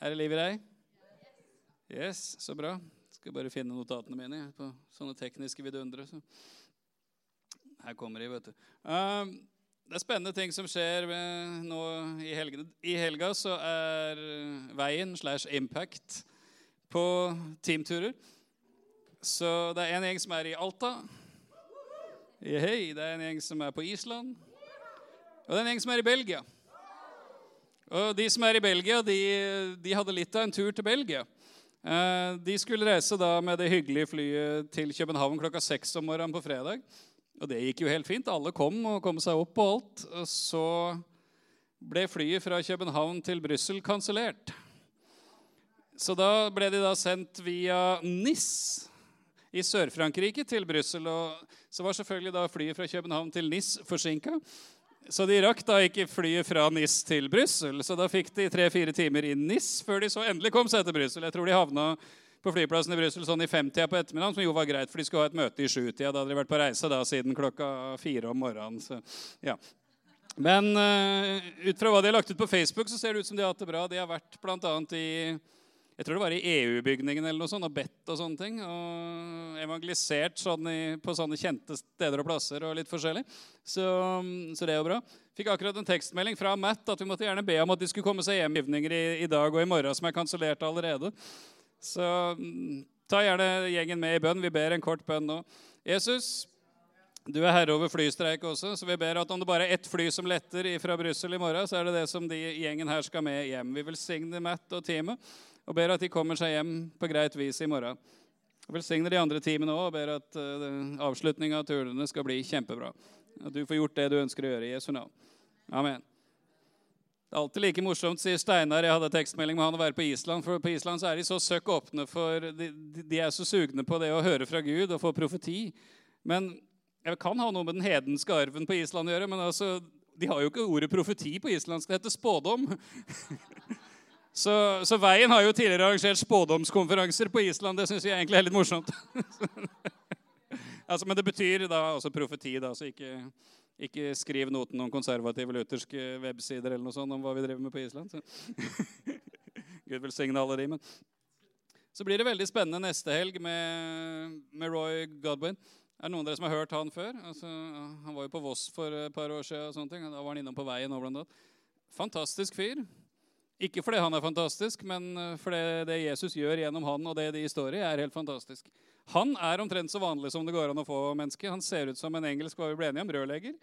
Er det liv i deg? Yes, så bra. Skal bare finne notatene mine på sånne tekniske vidundere. Så. Her kommer de, vet du. Um, det er spennende ting som skjer nå i, helgen. I helga så er uh, Veien slash Impact på teamturer. Så det er en gjeng som er i Alta. Hei, det er en gjeng som er på Island. Og det er en gjeng som er i Belgia. Og De som er i Belgia, de, de hadde litt av en tur til Belgia. Eh, de skulle reise da med det hyggelige flyet til København klokka seks om morgenen på fredag. Og det gikk jo helt fint. Alle kom og kom seg opp og alt. Og så ble flyet fra København til Brussel kansellert. Så da ble de da sendt via NIS i Sør-Frankrike til Brussel. Og så var selvfølgelig da flyet fra København til NIS forsinka. Så de rakk da ikke flyet fra NIS til Brussel. Så da fikk de tre-fire timer i NIS før de så endelig kom seg til Brussel. Jeg tror de havna på flyplassen i Brussel sånn i femtida på ettermiddagen, som jo var greit, for de skulle ha et møte i sjutida. Da hadde de vært på reise da siden klokka fire om morgenen. Så, ja. Men uh, ut fra hva de har lagt ut på Facebook, så ser det ut som de har hatt det bra. De har vært bl.a. i jeg tror det var i EU-bygningen eller noe sånt, og bedt og sånne ting. Og evangelisert sånn i, på sånne kjente steder og plasser og litt forskjellig. Så, så, det er jo bra. Fikk akkurat en tekstmelding fra Matt at vi måtte gjerne be om at de skulle komme seg hjem givninger i, i dag og i morgen, som er kansellert allerede. Så ta gjerne gjengen med i bønn. Vi ber en kort bønn nå. Jesus, du er herre over flystreik også, så vi ber at om det bare er ett fly som letter fra Brussel i morgen, så er det det som de gjengen her skal med hjem. Vi velsigner Matt og teamet og ber at de kommer seg hjem på greit vis i morgen. Jeg Velsigner de andre teamene òg og ber at uh, avslutninga av turene skal bli kjempebra. At du får gjort det du ønsker å gjøre i Jesu navn. Amen. Det er alltid like morsomt, sier Steinar. Jeg hadde tekstmelding med han å være på Island. For på Island så er de så søkk åpne for de, de, er så sugne på det å høre fra Gud og få profeti. Men jeg kan ha noe med den hedenske arven på Island å gjøre. Men altså, de har jo ikke ordet profeti på islandsk. Det heter spådom. Så, så, Veien har jo tidligere arrangert spådomskonferanser på Island. Det syns jeg egentlig er litt morsomt. altså, men det betyr da også profeti, da, så ikke, ikke skriv noten om konservative lutherske websider eller noe sånt om hva vi driver med på Island. Gud velsigne alle de. Men. Så blir det veldig spennende neste helg med, med Roy Godwin. Er det noen av dere som har hørt han før? Altså, han var jo på Voss for et par år siden. og sånne ting. Da var han innom på veien. Og blant annet. Fantastisk fyr. Ikke fordi han er fantastisk, men eh, fordi det Jesus gjør gjennom han, og det de står i, er helt fantastisk. Han er omtrent så vanlig som det går an å få menneske. Han ser ut som en engelsk hva vi ble enige om, rørlegger.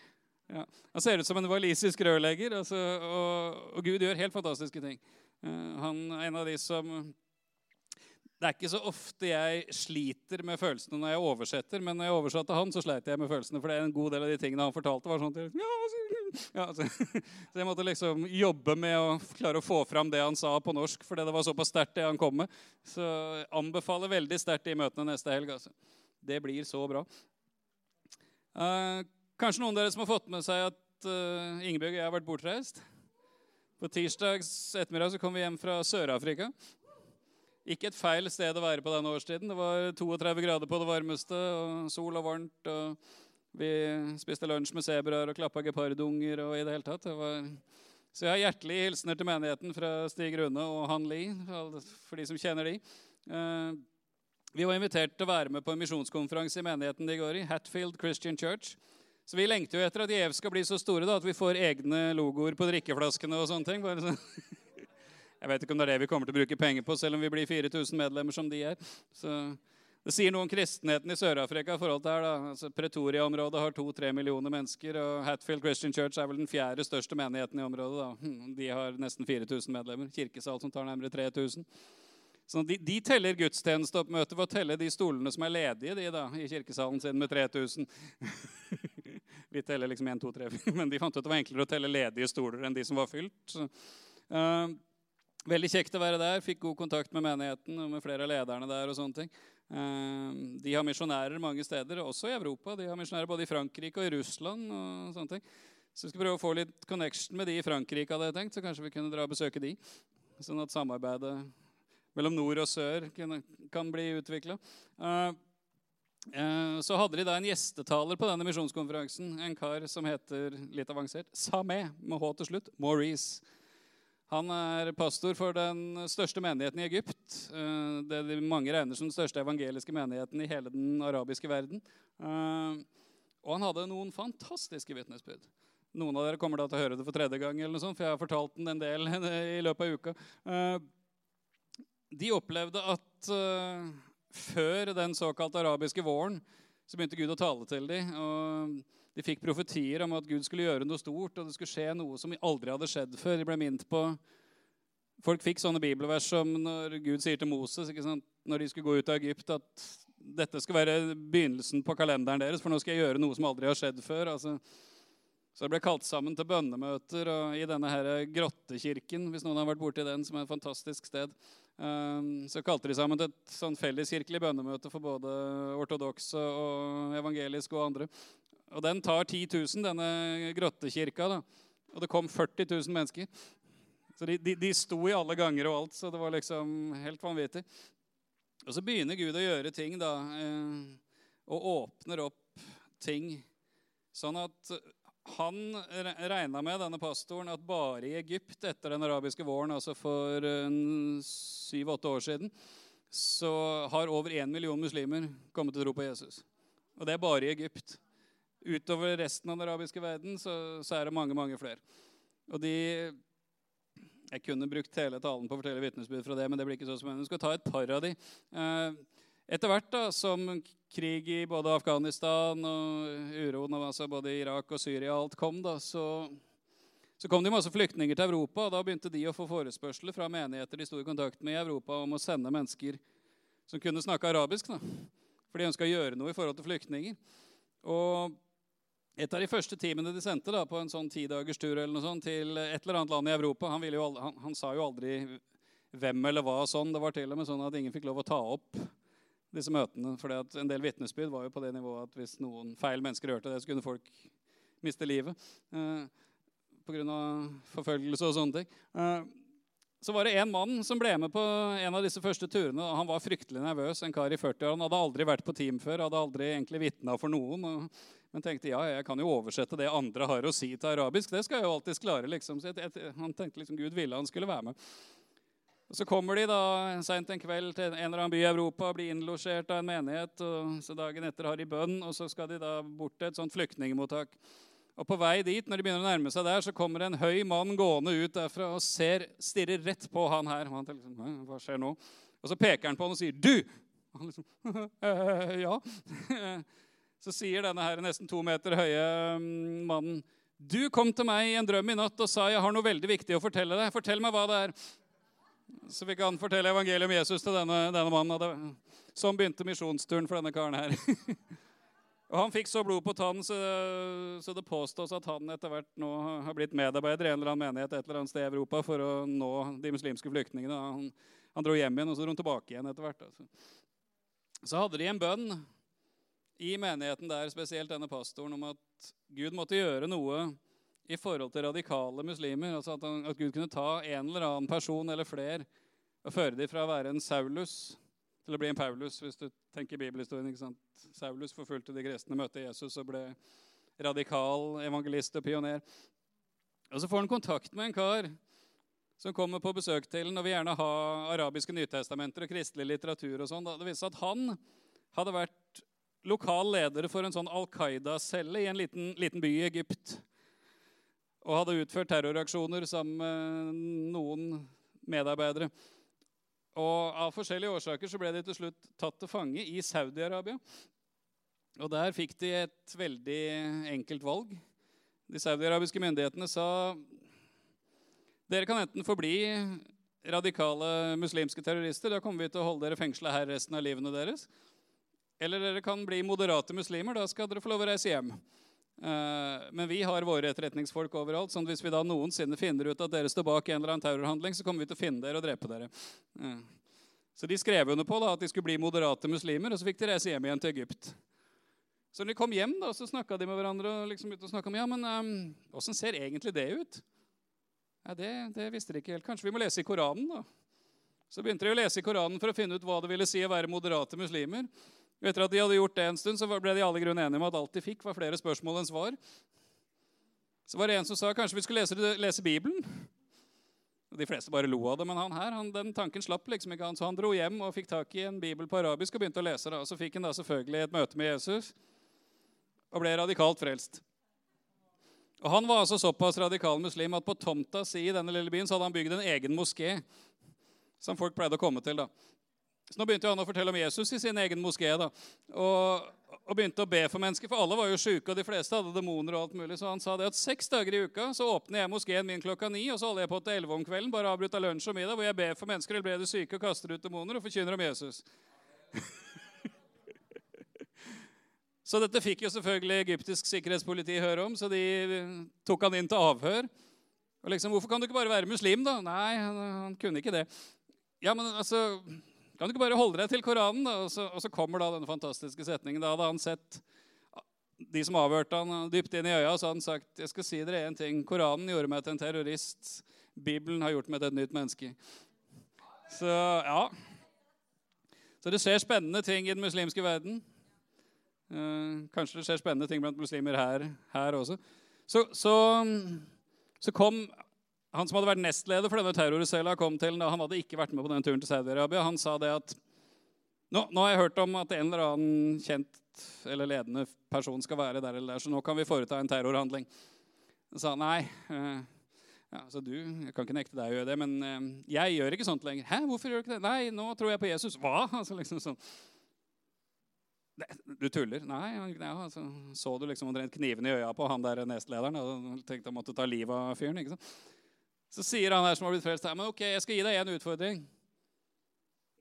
Ja. Han ser ut som en walisisk rørlegger, altså, og, og, Gud gjør helt fantastiske ting. Uh, han er en av de som det er ikke så ofte jeg sliter med følelsene når jeg oversetter, men når jeg oversatte han, så sleit jeg med følelsene. For det er en god del av de tingene han fortalte, var sånn til, ja, ja, så, så, jeg måtte liksom jobbe med å klare å få fram det han sa på norsk, fordi det var såpass sterkt, det han kom med. Så jeg anbefaler veldig sterkt de møtene neste helg. Altså. Det blir så bra. Uh, kanskje noen av dere som har fått med seg at uh, Ingebjørg og jeg har vært bortreist. På tirsdags ettermiddag så kom vi hjem fra Sør-Afrika. Ikke et feil sted å være på denne årstiden. Det var 32 grader på det varmeste, og sol og varmt. og Vi spiste lunsj med sebraer og klappa gepardunger. og i det hele tatt. Det var... Så jeg har hjertelige hilsener til menigheten fra Stig Rune og Han Li, for de som kjenner de. Eh, vi var invitert til å være med på en misjonskonferanse i menigheten de går i, Hatfield Christian Church. Så vi lengter jo etter at Jev skal bli så store da, at vi får egne logoer på drikkeflaskene og sånne ting. sånn. Jeg vet ikke om det er det vi kommer til å bruke penger på, selv om vi blir 4000 medlemmer som de er. Så det sier noe om kristenheten i Sør-Afrika. i forhold til her da. Altså, Pretoria-området har to-tre millioner mennesker. og Hatfield Christian Church er vel den fjerde største menigheten i området. da. Hm, de har nesten 4000 medlemmer. Kirkesal som tar nærmere 3000. Så de, de teller gudstjenesteoppmøtet ved å telle de stolene som er ledige de da, i kirkesalen sin med 3000. Vi teller liksom 1, 2, 3, 4, men de fant ut det var enklere å telle ledige stoler enn de som var fylt. Uh, veldig kjekt å være der. Fikk god kontakt med menigheten og med flere av lederne der. og sånne ting. Uh, de har misjonærer mange steder, også i Europa. De har misjonærer både i Frankrike og i Russland. og sånne ting. Så vi skal prøve å få litt connection med de i Frankrike, hadde jeg tenkt, så kanskje vi kunne dra og besøke de. Sånn at samarbeidet mellom nord og sør kan, bli utvikla. Uh, Eh, så hadde de da en gjestetaler på denne misjonskonferansen. En kar som heter litt avansert «Same» med H til slutt. Maurice. Han er pastor for den største menigheten i Egypt. Eh, det de mange regner som den største evangeliske menigheten i hele den arabiske verden. Eh, og han hadde noen fantastiske vitnesbyrd. Noen av dere kommer da til å høre det for tredje gang, eller noe sånt, for jeg har fortalt den en del i løpet av uka. De opplevde at før den såkalte arabiske våren så begynte Gud å tale til dem. og De fikk profetier om at Gud skulle gjøre noe stort, og det skulle skje noe som aldri hadde skjedd før. De ble minnet på Folk fikk sånne bibelvers som når Gud sier til Moses når de skulle gå ut av Egypt, at dette skal være begynnelsen på kalenderen deres, for nå skal jeg gjøre noe som aldri har skjedd før. altså så det ble kalt sammen til bønnemøter og i denne her grottekirken, hvis noen har vært borti den, som er et fantastisk sted. Ehm, så kalte de sammen til et sånn felleskirkelig bønnemøte for både ortodokse og evangeliske og andre. Og den tar 10 000, denne grottekirka. da. Og det kom 40 000 mennesker. Så de, de, de sto i alle ganger og alt, så det var liksom helt vanvittig. Og så begynner Gud å gjøre ting, da. Eh, og åpner opp ting. Sånn at han regna med denne pastoren, at bare i Egypt etter den arabiske våren, altså for syv-åtte år siden, så har over én million muslimer kommet til å tro på Jesus. Og det er bare i Egypt. Utover resten av den arabiske verden så, så er det mange, mange flere. Og de Jeg kunne brukt hele talen på å fortelle vitnesbyrd fra det, men det blir ikke så spennende. Jeg skal ta et par av de. Eh, etter hvert da, som krig i både Afghanistan og uroen altså både Irak og Syria alt kom, da, så, så kom det masse flyktninger til Europa. og Da begynte de å få forespørsler fra menigheter de sto i kontakt med i Europa om å sende mennesker som kunne snakke arabisk. Da. For de ønska å gjøre noe i forhold til flyktninger. Og et av de første teamene de sendte da, på en sånn tidagers tur eller noe sånt, til et eller annet land i Europa han, jo, han, han sa jo aldri hvem eller hva sånn. Det var til og med sånn at ingen fikk lov å ta opp disse møtene. For en del vitnesbyrd var jo på det nivået at hvis noen feil mennesker hørte det, så kunne folk miste livet eh, pga. forfølgelse og sånne ting. Eh, så var det en mann som ble med på en av disse første turene. og Han var fryktelig nervøs. En kar i 40 år. Han hadde aldri vært på team før, hadde aldri egentlig vitna for noen. Og, men tenkte ja, jeg kan jo oversette det andre har å si til arabisk. Det skal jeg jo alltids klare. liksom. Så jeg, jeg, han tenkte liksom Gud ville han skulle være med. Og Så kommer de da seint en kveld til en eller annen by i Europa og blir innlosjert av en menighet. og så Dagen etter har de bønn, og så skal de da bort til et sånt flyktningmottak. Og På vei dit når de begynner å nærme seg der, så kommer en høy mann gående ut derfra og ser, stirrer rett på han her. Og han tenker liksom, hva skjer nå? Og Så peker han på han og sier 'du'. Og han liksom, ja. Så sier denne her nesten to meter høye mm, mannen 'Du kom til meg i en drøm i natt og sa jeg har noe veldig viktig å fortelle deg.' Fortell meg hva det er. Så fikk han fortelle evangeliet om Jesus til denne, denne mannen. Sånn begynte misjonsturen for denne karen her. og Han fikk så blod på tannen, så, så, det påstås at han etter hvert nå har blitt medarbeider i en eller annen menighet et eller annet sted i Europa for å nå de muslimske flyktningene. Han, han dro hjem igjen, og så dro han tilbake igjen etter hvert. Altså. Så hadde de en bønn i menigheten der, spesielt denne pastoren, om at Gud måtte gjøre noe i forhold til radikale muslimer. altså at, han, at, Gud kunne ta en eller annen person eller flere og føre dem fra å være en Saulus til å bli en Paulus, hvis du tenker bibelhistorien. ikke sant? Saulus forfulgte de kristne, møtte Jesus og ble radikal evangelist og pioner. Og Så får han kontakt med en kar som kommer på besøk til ham og vil gjerne ha arabiske nytestamenter og kristelig litteratur. og sånn. Det viste seg at han hadde vært lokal leder for en sånn Al Qaida-celle i en liten, liten by i Egypt og hadde utført terroraksjoner sammen med noen medarbeidere. Og Av forskjellige årsaker så ble de til slutt tatt til fange i Saudi-Arabia. Og Der fikk de et veldig enkelt valg. De saudiarabiske myndighetene sa dere kan enten forbli radikale muslimske terrorister. Da kommer vi til å holde dere fengsla her resten av livene deres. Eller dere kan bli moderate muslimer. Da skal dere få lov å reise hjem. Eh, men vi har våre etterretningsfolk overalt. sånn at Hvis vi da noensinne finner ut at dere står bak en eller annen terrorhandling, så kommer vi til å finne dere og drepe dere. Eh, så de skrev under på da, at de skulle bli moderate muslimer, og så fikk de reise hjem igjen til Egypt. Så når de kom hjem, da, så snakka de med hverandre og liksom ut og om ja, men åssen um, ser egentlig det ut? Ja, det, det, visste de ikke helt. Kanskje vi må lese i Koranen, da. Så begynte de å lese i Koranen for å finne ut hva det ville si å være moderate muslimer. Etter at de hadde gjort det en stund, så ble de alle grunn enige om at alt de fikk, var flere spørsmål enn svar. Så var det en som sa kanskje vi skulle lese, lese Bibelen. De fleste bare lo av det, men han her, han, den tanken slapp liksom ikke han. Så han dro hjem og fikk tak i en bibel på arabisk og begynte å lese det. Og så fikk han da selvfølgelig et møte med Jesus og ble radikalt frelst. Og Han var altså såpass radikal muslim at på tomta si i denne lille byen så hadde han bygd en egen moské som folk pleide å komme til. da. Så Nå begynte han å fortelle om Jesus i sin egen moské. da. Og, og, begynte å be for mennesker, for alle var jo sjuke, og de fleste hadde demoner. og alt mulig. Så han sa det at seks dager i uka så åpner jeg moskeen min klokka ni, og så holder jeg på til elleve om kvelden, bare avbrutt av lunsj og middag, hvor jeg ber for mennesker helbreder syke og kaster ut demoner og forkynner om Jesus. Så dette fikk jo selvfølgelig egyptisk sikkerhetspoliti høre om, så de tok han inn til avhør. Og liksom, 'Hvorfor kan du ikke bare være muslim, da?' Nei, han, han kunne ikke det. Ja, men altså Kan du ikke bare holde deg til Koranen? da? Og så, og så kommer da denne fantastiske setningen. Da hadde han sett de som avhørte han dypt inn i øya, så hadde han sagt jeg skal si dere en ting. Koranen gjorde meg til en terrorist. Bibelen har gjort meg til et nytt menneske. Så ja. Så det skjer spennende ting i den muslimske verden. Eh, kanskje det skjer spennende ting blant muslimer her, her også. Så, så, så, kom han som hadde vært nestleder for denne terrorcella, kom til, han hadde ikke vært med på den turen til Saudi-Arabia. Han sa det at nå, nå, har jeg hørt om at en eller annen kjent eller ledende person skal være der eller der, så nå kan vi foreta en terrorhandling. Han sa nei. Eh, ja, så du, Jeg kan ikke nekte deg å gjøre det, men eh, jeg gjør ikke sånt lenger. Hæ, hvorfor gjør du ikke det? Nei, nå tror jeg på Jesus. Hva? Altså, liksom sånn. Du tuller? Nei. Ja, altså, så du liksom omtrent knivene i øya på han der nestlederen og tenkte han måtte ta livet av fyren? ikke sant? Så sier han her som har blitt frelst, men ok, jeg skal gi deg en utfordring.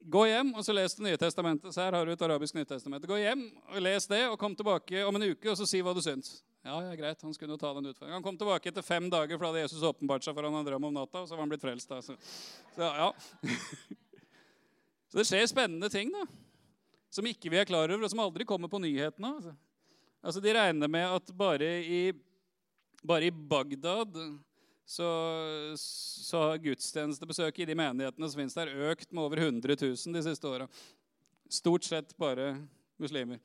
Gå hjem og så les Det nye testamentet. Så her har du et arabisk nytestament. Gå hjem og les det, og kom tilbake om en uke og så si hva du syns. Ja, ja, greit, Han skulle jo ta den utfordringen. Han kom tilbake etter fem dager, for da hadde Jesus åpenbart seg for han hadde drøm om natta. og så var han blitt frelst. Da. Så, så, ja. så det skjer spennende ting. da som ikke vi er klar over, og som aldri kommer på nyhetene. Altså. altså de regner med at bare i, bare i Bagdad så, så har gudstjenestebesøket i de menighetene som finnes der, økt med over 100 000 de siste åra. Stort sett bare muslimer.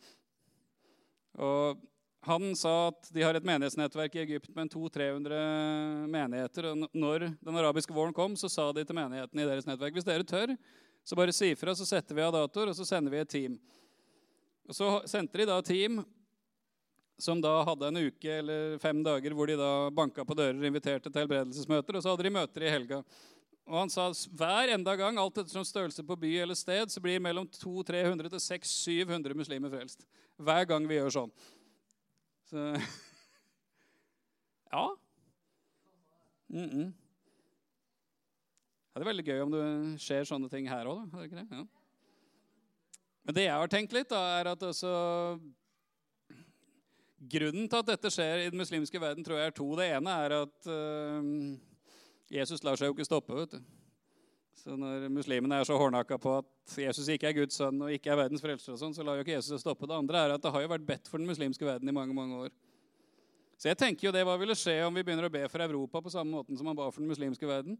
Og han sa at de har et menighetsnettverk i Egypt med 200-300 menigheter. og Når den arabiske våren kom, så sa de til menighetene i deres nettverk hvis dere tør, så bare si ifra, så setter vi av datoer, og så sender vi et team. Og Så sendte de da team som da hadde en uke eller fem dager hvor de da banka på dører og inviterte til helbredelsesmøter. Og så hadde de møter i helga. Og han sa hver enda gang, alt ettersom størrelse på by eller sted, så blir mellom 200-300 til 600-700 muslimer frelst. Hver gang vi gjør sånn. Så Ja. Mm -mm. Det er veldig gøy om det skjer sånne ting her òg, da. Ja. Men det jeg har tenkt litt, da, er at også Grunnen til at dette skjer i den muslimske verden, tror jeg er to. Det ene er at uh, Jesus lar seg jo ikke stoppe. vet du. Så Når muslimene er så hårdnakka på at Jesus ikke er Guds sønn og ikke er verdens frelser, og sånn, så lar jo ikke Jesus seg stoppe. Det andre er at det har jo vært bedt for den muslimske verden i mange mange år. Så jeg tenker jo det, Hva ville skje om vi begynner å be for Europa på samme måten som man ba for den muslimske verden?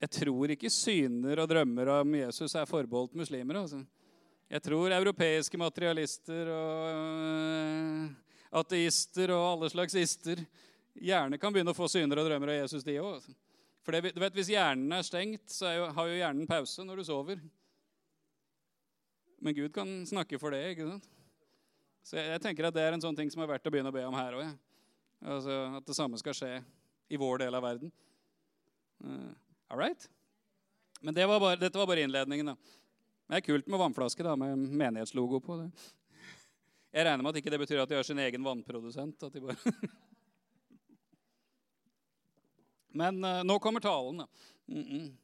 Jeg tror ikke syner og drømmer om Jesus er forbeholdt muslimer. Altså. Jeg tror europeiske materialister og uh, ateister og alle slags ister gjerne kan begynne å få syner og drømmer av Jesus, de òg. Altså. For det, du vet, Hvis hjernen er stengt, så er jo, har jo hjernen pause når du sover. Men Gud kan snakke for det. ikke sant? Så jeg, jeg tenker at det er en sånn ting som er verdt å begynne å be om her òg. Altså, at det samme skal skje i vår del av verden. Uh, All right? Men det var bare, dette var bare innledningen. da. Det er kult med vannflaske da, med menighetslogo på. det. Jeg regner med at ikke det betyr at de har sin egen vannprodusent. at de bare... Men uh, nå kommer talen. Mm -mm.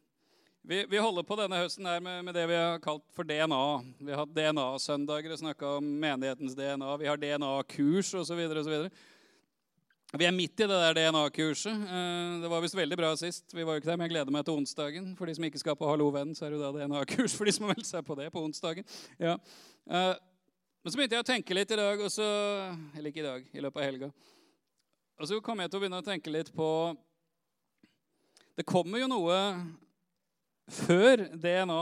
Vi, vi, holder på denne høsten her med, med, det vi har kalt for DNA. Vi har hatt DNA-søndager og snakka om menighetens DNA. Vi har DNA-kurs osv. Vi er midt i det der DNA-kurset. Eh, det var visst veldig bra sist. Vi var jo ikke der, men jeg gleder meg til onsdagen. For de som ikke skal på Hallo venn, så er det jo da DNA-kurs for de som har meldt seg på det på onsdagen. Ja. Eh, men så begynte jeg å tenke litt i dag, og så, eller ikke i dag, i løpet av helga. Og så kom jeg til å begynne å tenke litt på Det kommer jo noe før DNA.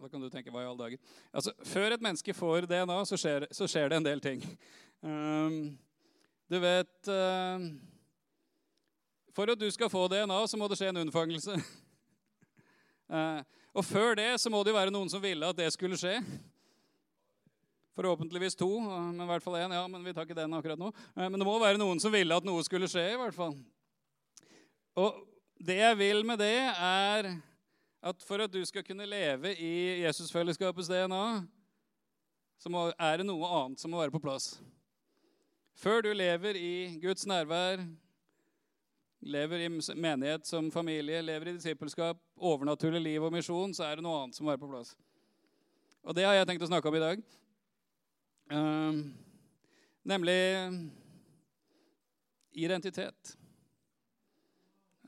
Da kan du tenke hva i all dager. Altså, Før et menneske får DNA, så skjer, så skjer det en del ting. Um, du vet uh, For at du skal få DNA, så må det skje en unnfangelse. uh, og før det så må det jo være noen som ville at det skulle skje. Forhåpentligvis to, men i hvert fall én. Ja, men vi tar ikke den akkurat nå. Uh, men det må være noen som ville at noe skulle skje, i hvert fall. Og det jeg vil med det, er at for at du skal kunne leve i Jesusfellesskapets DNA, så er det noe annet som må være på plass. Før du lever i Guds nærvær, lever i menighet som familie, lever i disippelskap, overnaturlig liv og misjon, så er det noe annet som må være på plass. Og det har jeg tenkt å snakke om i dag. Uh, nemlig identitet.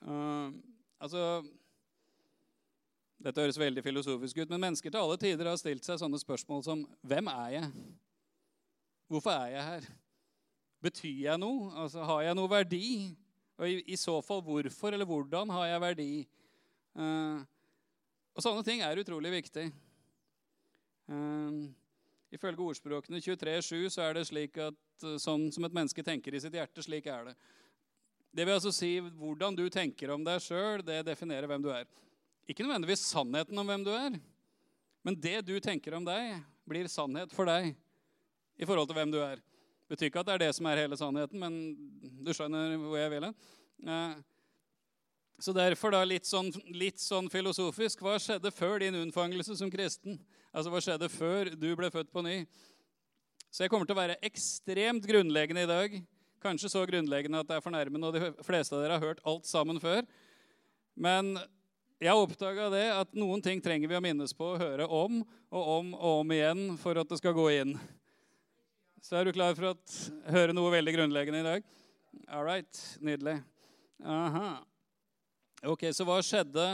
Uh, altså Dette høres veldig filosofisk ut, men mennesker til alle tider har stilt seg sånne spørsmål som Hvem er jeg? Hvorfor er jeg her? Betyr jeg noe? Altså, Har jeg noe verdi? Og i, i, så fall hvorfor eller hvordan har jeg verdi? Uh, og sånne ting er utrolig viktig. Uh, ifølge ordspråkene 23.7 så er det slik at sånn som et menneske tenker i sitt hjerte, slik er det. Det vil altså si hvordan du tenker om deg sjøl, det definerer hvem du er. Ikke nødvendigvis sannheten om hvem du er, men det du tenker om deg, blir sannhet for deg i forhold til hvem du er. Betyr ikke at det er det som er hele sannheten, men du skjønner hvor jeg vil hen. Eh, så derfor, da, litt sånn, litt sånn filosofisk, hva skjedde før din unnfangelse som kristen? Altså, Hva skjedde før du ble født på ny? Så jeg kommer til å være ekstremt grunnleggende i dag Kanskje så grunnleggende at det er fornærmende, og de fleste av dere har hørt alt sammen før. Men jeg oppdaga det at noen ting trenger vi å minnes på og høre om og om og om igjen for at det skal gå inn. Så er du klar for å høre noe veldig grunnleggende i dag? All right. Nydelig. Aha. Ok, Så hva skjedde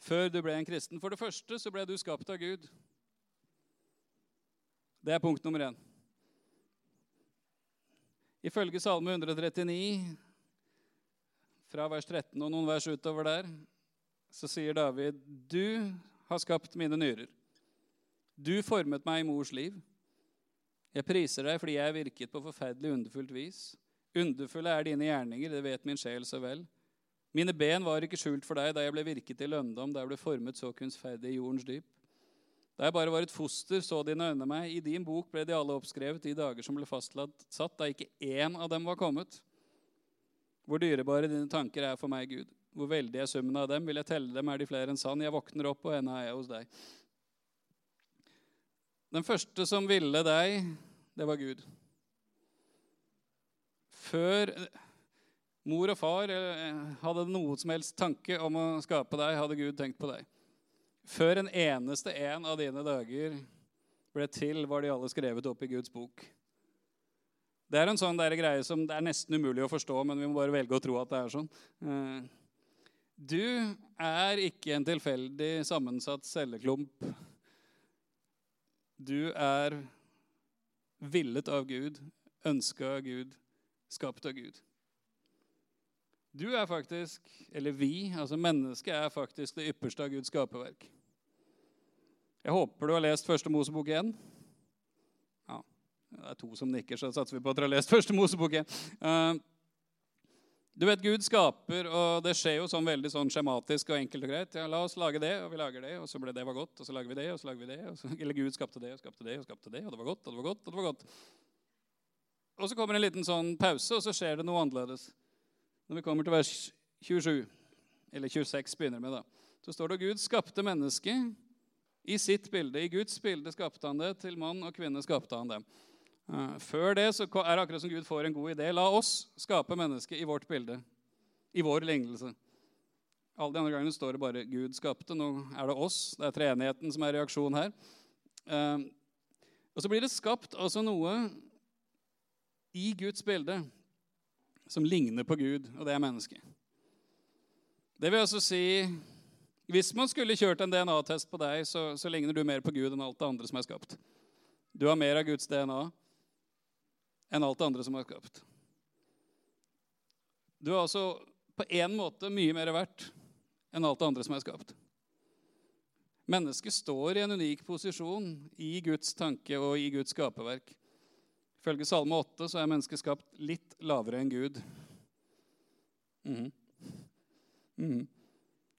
før du ble en kristen? For det første så ble du skapt av Gud. Det er punkt nummer én. Ifølge Salme 139, fra vers 13 og noen vers utover der, så sier David, 'Du har skapt mine nyrer. Du formet meg i mors liv.' 'Jeg priser deg fordi jeg virket på forferdelig underfullt vis.' 'Underfulle er dine gjerninger, det vet min sjel så vel.' 'Mine ben var ikke skjult for deg da jeg ble virket til lønndom, da jeg ble formet så kunstferdig i jordens dyp.' Da jeg bare var et foster, så dine øyne meg. I din bok ble de alle oppskrevet, de dager som ble fastlatt satt, da ikke én av dem var kommet. Hvor dyrebare dine tanker er for meg, Gud. Hvor veldig er summen av dem. Vil jeg telle dem, er de flere enn sann. Jeg våkner opp, og ennå er jeg hos deg. Den første som ville deg, det var Gud. Før mor og far eh, hadde noe som helst tanke om å skape deg, hadde Gud tenkt på deg. Før en eneste en av dine dager ble til, var de alle skrevet opp i Guds bok. Det er en sånn der greie som det er nesten umulig å forstå, men vi må bare velge å tro at det er sånn. Eh, du er ikke en tilfeldig sammensatt celleklump. Du er villet av Gud, ønska av Gud, skapt av Gud. Du er faktisk, eller vi, altså mennesket, er faktisk det ypperste av Guds skaperverk. Jeg håper du har lest Første Mosebok 1. Ja, det er to som nikker, så satser vi på at dere har lest Første Mosebok 1. Du vet, Gud skaper, og det skjer jo sånn veldig sånn skjematisk og enkelt og greit. Ja, la oss lage det, og vi lager det, og så ble det var godt, og så lager vi det, og så lager vi det. Så, eller Gud skapte det og skapte det og skapte det, og det var godt, og det var godt, og det var godt. Og så kommer en liten sånn pause, og så skjer det noe annerledes. Når vi kommer til vers 27, eller 26 begynner med, da. så står det at Gud skapte mennesket i sitt bilde. I Guds bilde skapte han det. Til mann og kvinne skapte han dem. Eh, før det så er det akkurat som Gud får en god idé. La oss skape mennesket i vårt bilde. I vår lignelse. Alle de andre gangene står det bare 'Gud skapte'. Nå er det oss. Det er treenigheten som er reaksjonen her. Eh, og så blir det skapt altså noe i Guds bilde som ligner på Gud, og det er mennesket. Det vil altså si Hvis man skulle kjørt en DNA-test på deg, så, så ligner du mer på Gud enn alt det andre som er skapt. Du har mer av Guds DNA enn alt det andre som er skapt. Du er altså på én måte mye mer verdt enn alt det andre som er skapt. Mennesket står i en unik posisjon i Guds tanke og i Guds skaperverk. Ifølge Salme 8 så er mennesket skapt litt lavere enn Gud. Mm. Mm.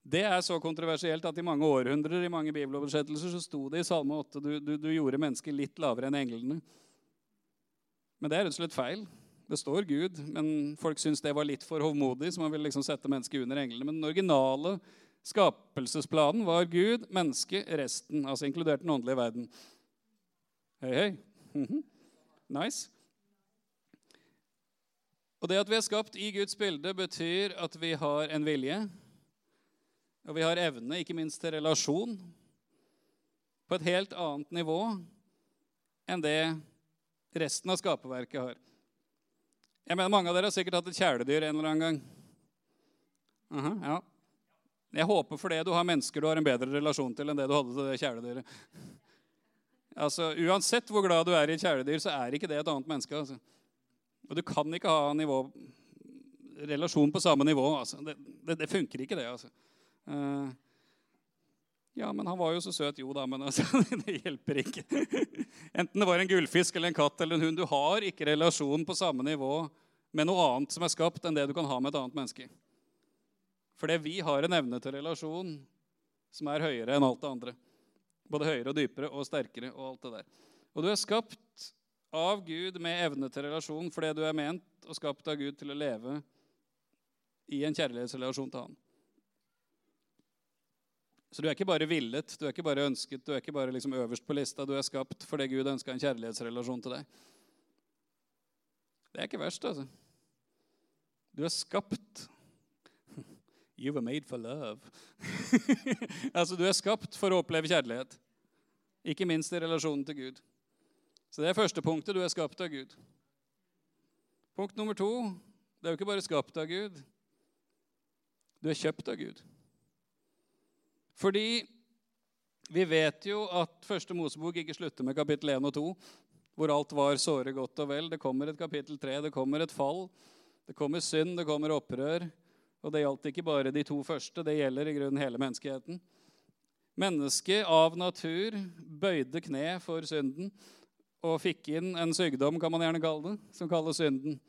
Det er så kontroversielt at i mange århundrer i mange bibeloversettelser så sto det i Salme 8 du, du, du gjorde mennesket litt lavere enn englene. Men det er rett og slett feil. Det står Gud, men folk syns det var litt for hovmodig, så man vil liksom sette mennesket under englene. Men den originale skapelsesplanen var Gud, menneske, resten, altså inkludert den åndelige verden. Hei, hei. -hmm. Nice. Og det at vi er skapt i Guds bilde, betyr at vi har en vilje. Og vi har evne, ikke minst til relasjon, på et helt annet nivå enn det resten av skaperverket har. Jeg mener, Mange av dere har sikkert hatt et kjæledyr en eller annen gang. Uh -huh, ja. Jeg håper for det du har mennesker du har en bedre relasjon til enn det du hadde til det kjæledyret. Altså, Uansett hvor glad du er i et kjæledyr, så er ikke det et annet menneske. Altså. Og du kan ikke ha nivå, relasjon på samme nivå. Altså. Det, det, det, funker ikke, det. altså. Uh, ja, men han var jo så søt. Jo da, men altså, det hjelper ikke. Enten det var en gullfisk eller en katt eller en hund. Du har ikke relasjon på samme nivå med noe annet som er skapt, enn det du kan ha med et annet menneske. Fordi vi har en evne til relasjon som er høyere enn alt det andre. Både høyere og dypere og sterkere og alt det der. Og du er skapt av Gud med evne til relasjon fordi du er ment og skapt av Gud til å leve i en kjærlighetsrelasjon til Han. Så du er ikke bare villet, du er ikke bare ønsket, du er ikke bare liksom øverst på lista. Du er skapt fordi Gud ønska en kjærlighetsrelasjon til deg. Det er ikke verst, altså. Du er skapt You were made for love. altså, Du er skapt for å oppleve kjærlighet. Ikke minst i relasjonen til Gud. Så det er første punktet. Du er skapt av Gud. Punkt nummer to det er jo ikke bare skapt av Gud. Du er kjøpt av Gud. Fordi vi vet jo at første Mosebok ikke slutter med kapittel 1 og 2, hvor alt var såre godt og vel. Det kommer et kapittel 3, det kommer et fall. Det kommer synd, det kommer opprør. Og det gjaldt ikke bare de to første, det gjelder i grunnen hele menneskeheten. Mennesket av natur bøyde kne for synden og fikk inn en sykdom, kan man gjerne kalle det, som kalles synden.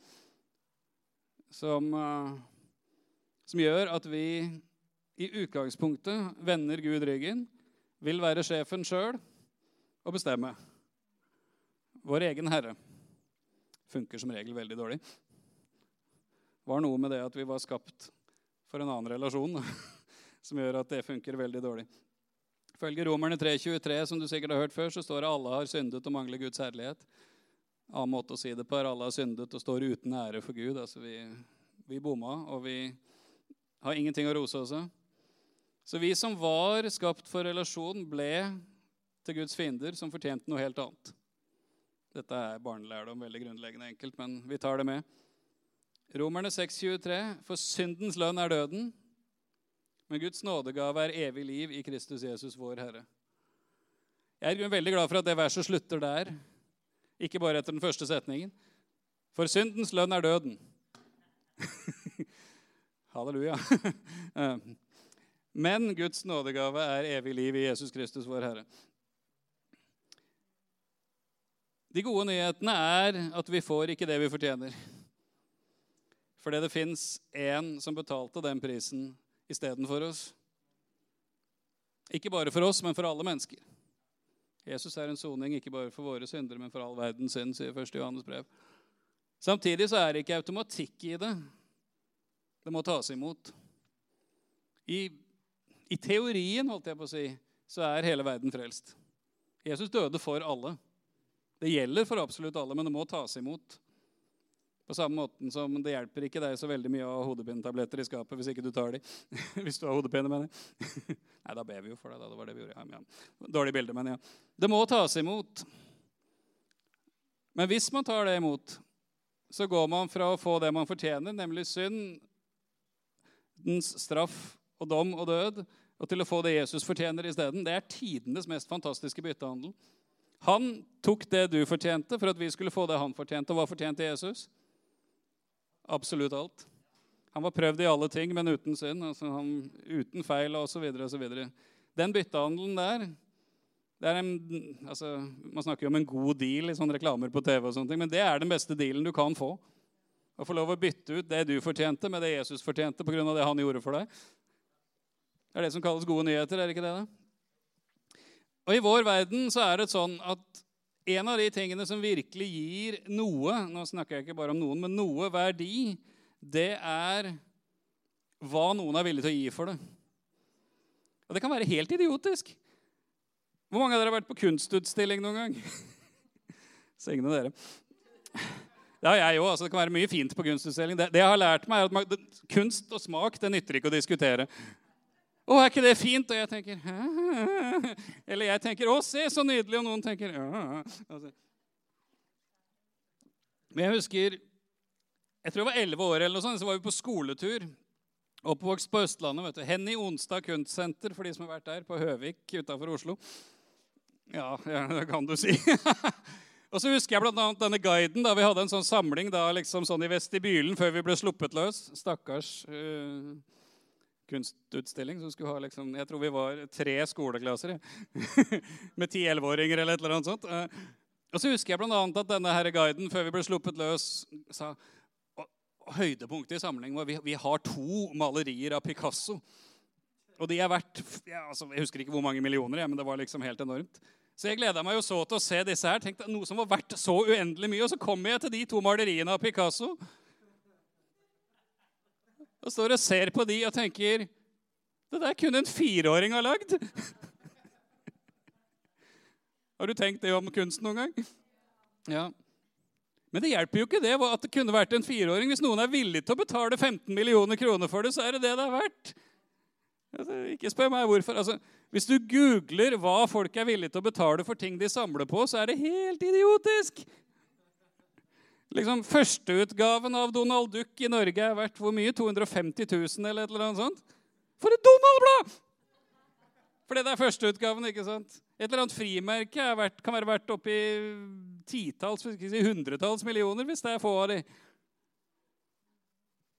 Som, uh, som gjør at vi i utgangspunktet vender Gud ryggen, vil være sjefen sjøl og bestemme. Vår egen herre funker som regel veldig dårlig. Var noe med det at vi var skapt for en annen relasjon som gjør at det funker veldig dårlig. Ifølge Romerne 3,23, som du sikkert har hørt før, så står det alle har syndet og mangler Guds herlighet. Annen måte å si det på er alle har syndet og står uten ære for Gud. Altså vi, vi bomma, og vi har ingenting å rose av. Så vi som var skapt for relasjon, ble til Guds fiender, som fortjente noe helt annet. Dette er barnelærdom, veldig grunnleggende enkelt, men vi tar det med. Romerne 6,23.: For syndens lønn er døden, men Guds nådegave er evig liv i Kristus Jesus, vår Herre. Jeg er veldig glad for at det verset slutter der, ikke bare etter den første setningen. For syndens lønn er døden. Halleluja. Men Guds nådegave er evig liv i Jesus Kristus, vår Herre. De gode nyhetene er at vi får ikke det vi fortjener. Fordi det fins én som betalte den prisen istedenfor oss. Ikke bare for oss, men for alle mennesker. Jesus er en soning ikke bare for våre syndere, men for all verdens synd, sier 1. Johannes brev. Samtidig så er det ikke automatikk i det. Det må tas imot. I, I teorien, holdt jeg på å si, så er hele verden frelst. Jesus døde for alle. Det gjelder for absolutt alle, men det må tas imot. På samme måten som det hjelper ikke deg så veldig mye å ha hodepinetabletter i skapet hvis ikke du tar de. hvis du har hodepine, mener jeg. Nei, da ber vi jo for deg. da. Det var det vi gjorde. Ja, ja. Dårlig bilde, men ja. Det må tas imot. Men hvis man tar det imot, så går man fra å få det man fortjener, nemlig synd, dens straff og dom og død, og til å få det Jesus fortjener isteden. Det er tidenes mest fantastiske byttehandel. Han tok det du fortjente, for at vi skulle få det han fortjente. Og hva fortjente Jesus? Absolutt alt. Han var prøvd i alle ting, men uten synd. Altså han, uten feil osv. osv. Den byttehandelen der det er en, altså, Man snakker jo om en god deal i sånne reklamer på TV, og sånne ting, men det er den beste dealen du kan få. Å få lov å bytte ut det du fortjente, med det Jesus fortjente pga. det han gjorde for deg. Det er det som kalles gode nyheter, er det ikke det? da? Og I vår verden så er det sånn at en av de tingene som virkelig gir noe Nå snakker jeg ikke bare om noen, men noe verdi, det er hva noen er villig til å gi for det. Og det kan være helt idiotisk. Hvor mange av dere har vært på kunstutstilling noen gang? Signe dere. Det jeg òg. Altså, det kan være mye fint på kunstutstilling. Det, det jeg har lært meg, er at man, det, kunst og smak det nytter ikke å diskutere. Å, er ikke det fint? Og jeg tenker Hæ? Eller jeg tenker Å, se, så nydelig. Og noen tenker Hæ? Altså. Men jeg husker Jeg tror jeg var elleve år, eller noe sånt, så var vi på skoletur. Oppvokst på Østlandet. vet du. Henny Onstad kunstsenter, for de som har vært der, på Høvik utafor Oslo. Ja, ja, det kan du si. og så husker jeg bl.a. denne guiden. da Vi hadde en sånn samling da, liksom sånn i vestibylen før vi ble sluppet løs. Stakkars uh, kunstutstilling. som skulle ha liksom, Jeg tror vi var tre skoleklasser med ti-elleveåringer eller et eller annet sånt. Uh, og så husker jeg bl.a. at denne her guiden før vi ble sluppet løs, sa høydepunktet i samlingen var vi, vi har to malerier av Picasso. Og de er verdt ja, altså, Jeg husker ikke hvor mange millioner, ja, men det var liksom helt enormt. Så jeg gleda meg jo så til å se disse her. Tenkte Noe som var verdt så uendelig mye. Og så kommer jeg til de to maleriene av Picasso. Og står og ser på de og tenker Det der kunne en fireåring ha lagd. Har du tenkt det om kunst noen gang? Ja. Men det hjelper jo ikke det at det kunne vært en fireåring. Hvis noen er villig til å betale 15 millioner kroner for det, så er det det det er verdt. Altså, ikke spør meg hvorfor. Altså, hvis du googler hva folk er villige til å betale for ting de samler på, så er det helt idiotisk. Liksom, Førsteutgaven av Donald Duck i Norge er verdt hvor mye? 250 000 eller et eller annet sånt? For et Donald-blad! Fordi det er førsteutgaven, ikke sant? Et eller annet frimerke verdt, kan være verdt oppi titalls, si hundretalls millioner hvis det er få av de.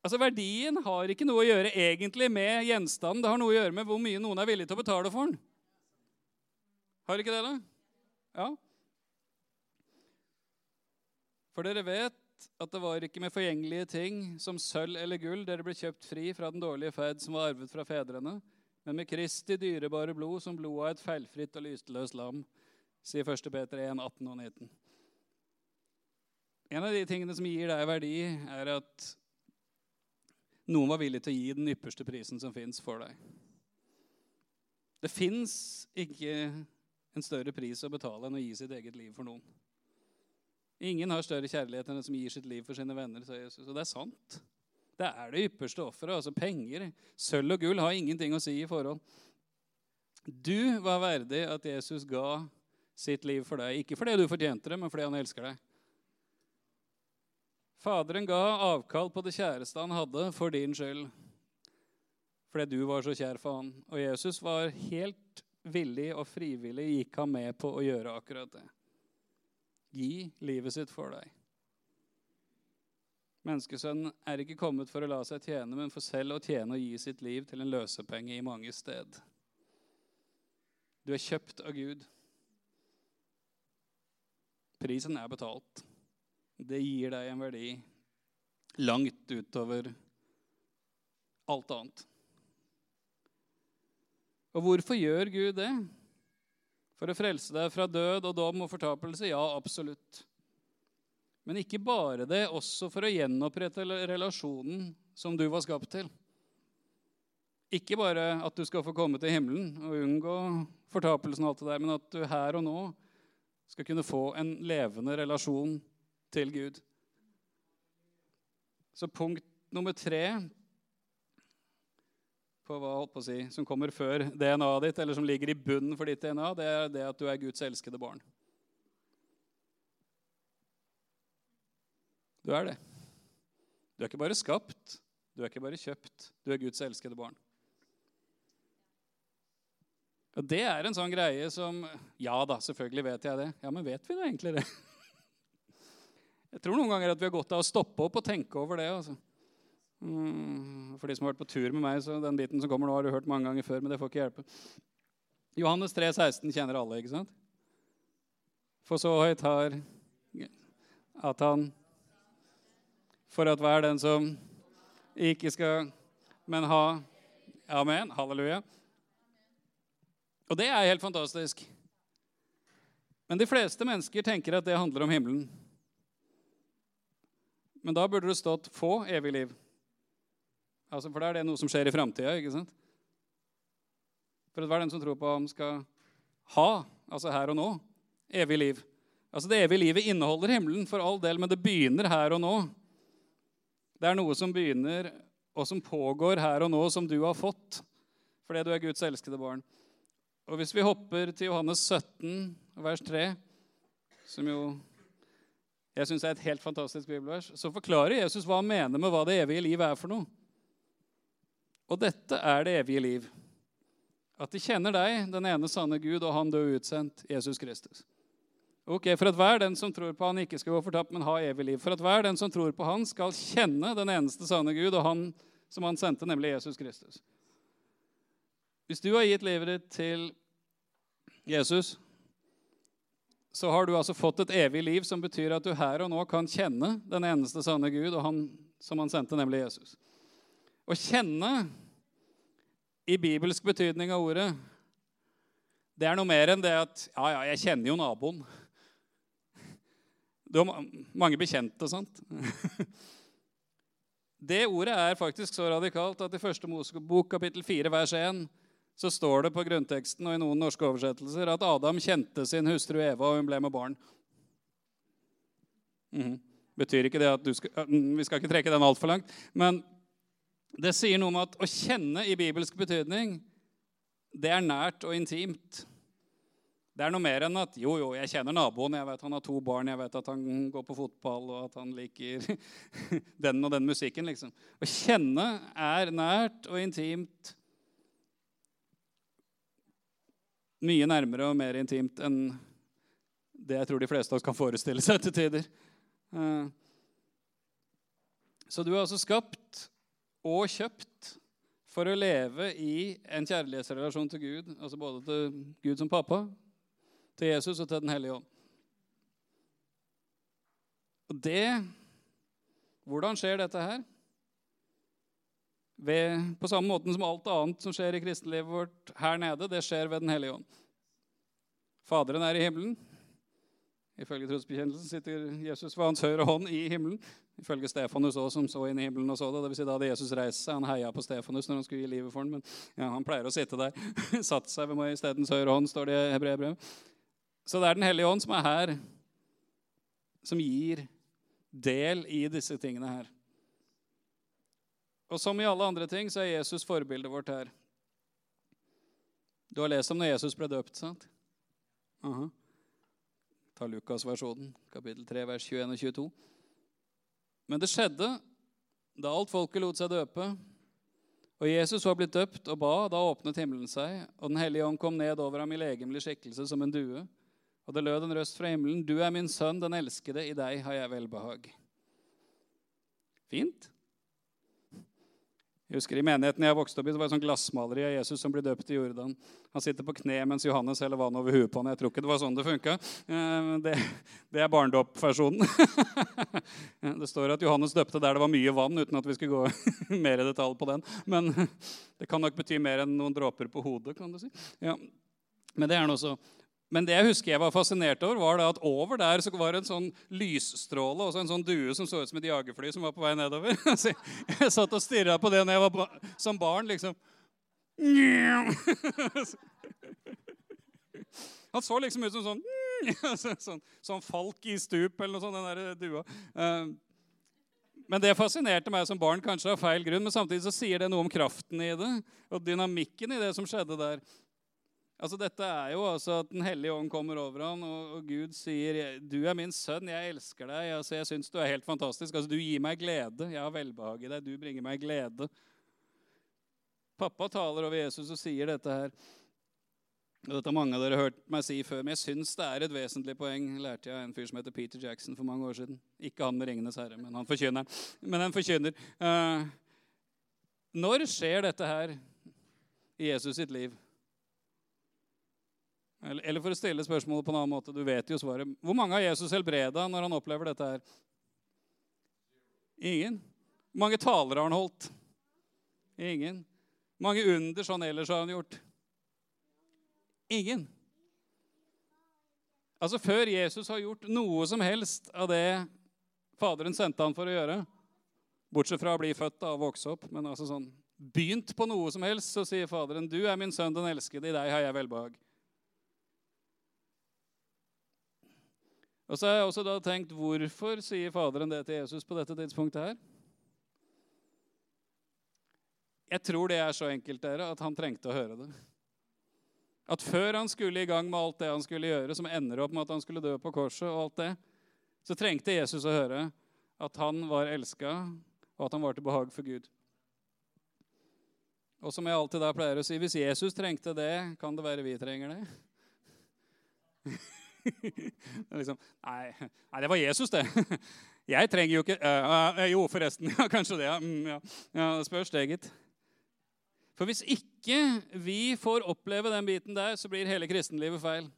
Altså Verdien har ikke noe å gjøre egentlig med gjenstanden. Det har noe å gjøre med hvor mye noen er villig til å betale for den. Har ikke det, da? Ja. For dere vet at det var ikke med forgjengelige ting som sølv eller gull dere ble kjøpt fri fra den dårlige ferd som var arvet fra fedrene, men med Kristi dyrebare blod som blodet av et feilfritt og lystløst lam, sier 1. Peter 1, 18 og 19. En av de tingene som gir deg verdi, er at noen var villig til å gi den ypperste prisen som fins for deg. Det fins ikke en større pris å betale enn å gi sitt eget liv for noen. Ingen har større kjærlighet enn den som gir sitt liv for sine venner. sa Jesus. Og det er sant. Det er det ypperste offeret. Altså penger, sølv og gull har ingenting å si i forhold. Du var verdig at Jesus ga sitt liv for deg. Ikke fordi du fortjente det, men fordi han elsker deg. Faderen ga avkall på det kjæreste han hadde, for din skyld. Fordi du var så kjær for han. Og Jesus var helt villig og frivillig gikk han med på å gjøre akkurat det. Gi livet sitt for deg. Menneskesønnen er ikke kommet for å la seg tjene, men for selv å tjene og gi sitt liv til en løsepenge i mange sted. Du er kjøpt av Gud. Prisen er betalt det gir deg en verdi langt utover alt annet. Og hvorfor gjør Gud det? For å frelse deg fra død og dom og fortapelse? Ja, absolutt. Men ikke bare det, også for å gjenopprette relasjonen som du var skapt til. Ikke bare at du skal få komme til himmelen og unngå fortapelsen, og alt det der, men at du her og nå skal kunne få en levende relasjon til Gud. Så punkt nummer tre på hva holdt på å si, som kommer før DNA-et ditt, eller som ligger i bunnen for ditt DNA, det er det at du er Guds elskede barn. Du er det. Du er ikke bare skapt, du er ikke bare kjøpt. Du er Guds elskede barn. Og Det er en sånn greie som Ja da, selvfølgelig vet jeg det. Ja, men vet vi da egentlig det? Jeg tror noen ganger at vi har godt av å stoppe opp og tenke over det. altså. Mm, for de som har vært på tur med meg, så den biten som kommer nå, har du hørt mange ganger før, men det får ikke hjelpe. Johannes 3, 16 kjenner alle, ikke sant? For så høyt har at han For at hver den som ikke skal, men ha Amen. Halleluja. Og det er helt fantastisk. Men de fleste mennesker tenker at det handler om himmelen. Men da burde det stått 'få evig liv'. Altså, for da er det noe som skjer i framtida. For at hver den som tror på ham, skal ha, altså her og nå, evig liv. Altså Det evige livet inneholder himmelen for all del, men det begynner her og nå. Det er noe som begynner, og som pågår her og nå, som du har fått fordi du er Guds elskede barn. Og Hvis vi hopper til Johannes 17, vers 3, som jo jeg syns er et helt fantastisk bibelvers, så forklarer Jesus hva han mener med hva det evige liv er for noe. Og dette er det evige liv. At de kjenner deg, den ene sanne Gud, og han død utsendt, Jesus Kristus. Ok, For at hver den som tror på han ikke skal gå fortapt, men ha evig liv. For at hver den som tror på han, skal kjenne den eneste sanne Gud, og han som han sendte, nemlig Jesus Kristus. Hvis du har gitt livet ditt til Jesus, så har du altså fått et evig liv som betyr at du her og nå kan kjenne den eneste sanne Gud, og han som han sendte, nemlig Jesus. Å kjenne i bibelsk betydning av ordet, det er noe mer enn det at Ja, ja, jeg kjenner jo naboen. Du har mange bekjente sant? Det ordet er faktisk så radikalt at i første Mosebok kapittel 4 vers 1 så står det på grunnteksten og i noen norske oversettelser at Adam kjente sin hustru Eva, og hun ble med barn. Mm. Betyr ikke det at du skal, Vi skal ikke trekke den altfor langt. Men det sier noe om at å kjenne i bibelsk betydning, det er nært og intimt. Det er noe mer enn at jo, jo, jeg kjenner naboen, jeg vet han har to barn, jeg vet at han går på fotball, og at han liker den og den musikken. liksom. Å kjenne er nært og intimt. Mye nærmere og mer intimt enn det jeg tror de fleste av oss kan forestille seg til tider. Eh, så du er altså skapt og kjøpt for å leve i en kjærlighetsrelasjon til Gud, altså både til Gud som pappa, til Jesus og til Den hellige ånd. Og det Hvordan skjer dette her? Ved, på samme måte som alt annet som skjer i kristenlivet vårt her nede, det skjer ved Den hellige ånd. Faderen er i himmelen. Ifølge trosbekjennelsen sitter Jesus ved hans høyre hånd i himmelen. Ifølge Stefanus også, som så inn i himmelen og så det. Det vil si Da hadde Jesus reist seg. Han heia på Stefanus når han skulle gi livet for ham. Men ja, han pleier å sitte der. Satt seg ved majestens høyre hånd, står det i Hebreerbrevet. Så det er Den hellige ånd som er her, som gir del i disse tingene her. Og som i alle andre ting så er Jesus forbildet vårt her. Du har lest om når Jesus ble døpt, sant? Uh -huh. Ta Lukas-versjonen, kapittel 3, vers 21 og 22. Men det skjedde da alt folket lot seg døpe, og Jesus var blitt døpt og ba, da åpnet himmelen seg, og Den hellige ånd kom ned over ham i legemlig skikkelse som en due. Og det lød en røst fra himmelen, 'Du er min sønn, den elskede, i deg har jeg velbehag'. Fint. Jeg husker I menigheten jeg vokste opp i, det var det sånn glassmaleri av Jesus som ble døpt i Jordan. Han sitter på kne mens Johannes heller vann over huet på han. Jeg tror ikke det var sånn det funka. Eh, det, det er barnedåpversjonen. Det står at Johannes døpte der det var mye vann, uten at vi skulle gå mer i detalj på den. Men det kan nok bety mer enn noen dråper på hodet. kan du si. Ja. Men det er noe så men det jeg husker jeg var fascinert over, var at over der så var det en sånn lysstråle og en sånn due som så ut som et jagerfly som var på vei nedover. Så jeg satt og stirra på det når jeg var som barn. liksom. Han så liksom ut som sånn sånn, sånn falk i stup eller noe sånt, den der dua. Eh, men det fascinerte meg som barn, kanskje av feil grunn. Men samtidig så sier det noe om kraften i det og dynamikken i det som skjedde der. Altså Dette er jo altså at Den hellige ånd kommer over ham, og, og, Gud sier 'Du er min sønn, jeg elsker deg'. Altså, 'Jeg syns du er helt fantastisk'. Altså, 'Du gir meg glede. Jeg har velbehag i deg. Du bringer meg glede'. Pappa taler over Jesus og sier dette her. Og dette har mange av dere hørt meg si før, men jeg syns det er et vesentlig poeng. lærte jeg av en fyr som heter Peter Jackson for mange år siden. Ikke han med 'Ringenes herre', men han forkynner. Men han forkynner. Uh, når skjer dette her i Jesus sitt liv? Eller, for å stille spørsmålet på en annen måte, du vet jo svaret. Hvor mange har Jesus helbreda når han opplever dette her? Ingen. Hvor mange taler har han holdt? Ingen. Hvor mange under sånn ellers har han gjort? Ingen. Altså Før Jesus har gjort noe som helst av det Faderen sendte han for å gjøre, bortsett fra å bli født og vokse opp, men altså sånn, begynt på noe som helst, så sier Faderen, 'Du er min sønn, den elskede. I deg har jeg velbehag.' Og så har jeg også da tenkt, Hvorfor sier Faderen det til Jesus på dette tidspunktet her? Jeg tror det er så enkelt dere, at han trengte å høre det. At før han skulle i gang med alt det han skulle gjøre, som ender opp med at han skulle dø på korset, og alt det, så trengte Jesus å høre at han var elska, og at han var til behag for Gud. Og som jeg alltid da pleier å si, hvis Jesus trengte det, kan det være vi trenger det? liksom, nei, nei, det var Jesus, det. Jeg trenger jo ikke uh, uh, Jo, forresten. Ja, kanskje det. Mm, ja. ja spørs det, gitt. For hvis ikke vi får oppleve den biten der, så blir hele kristenlivet feil.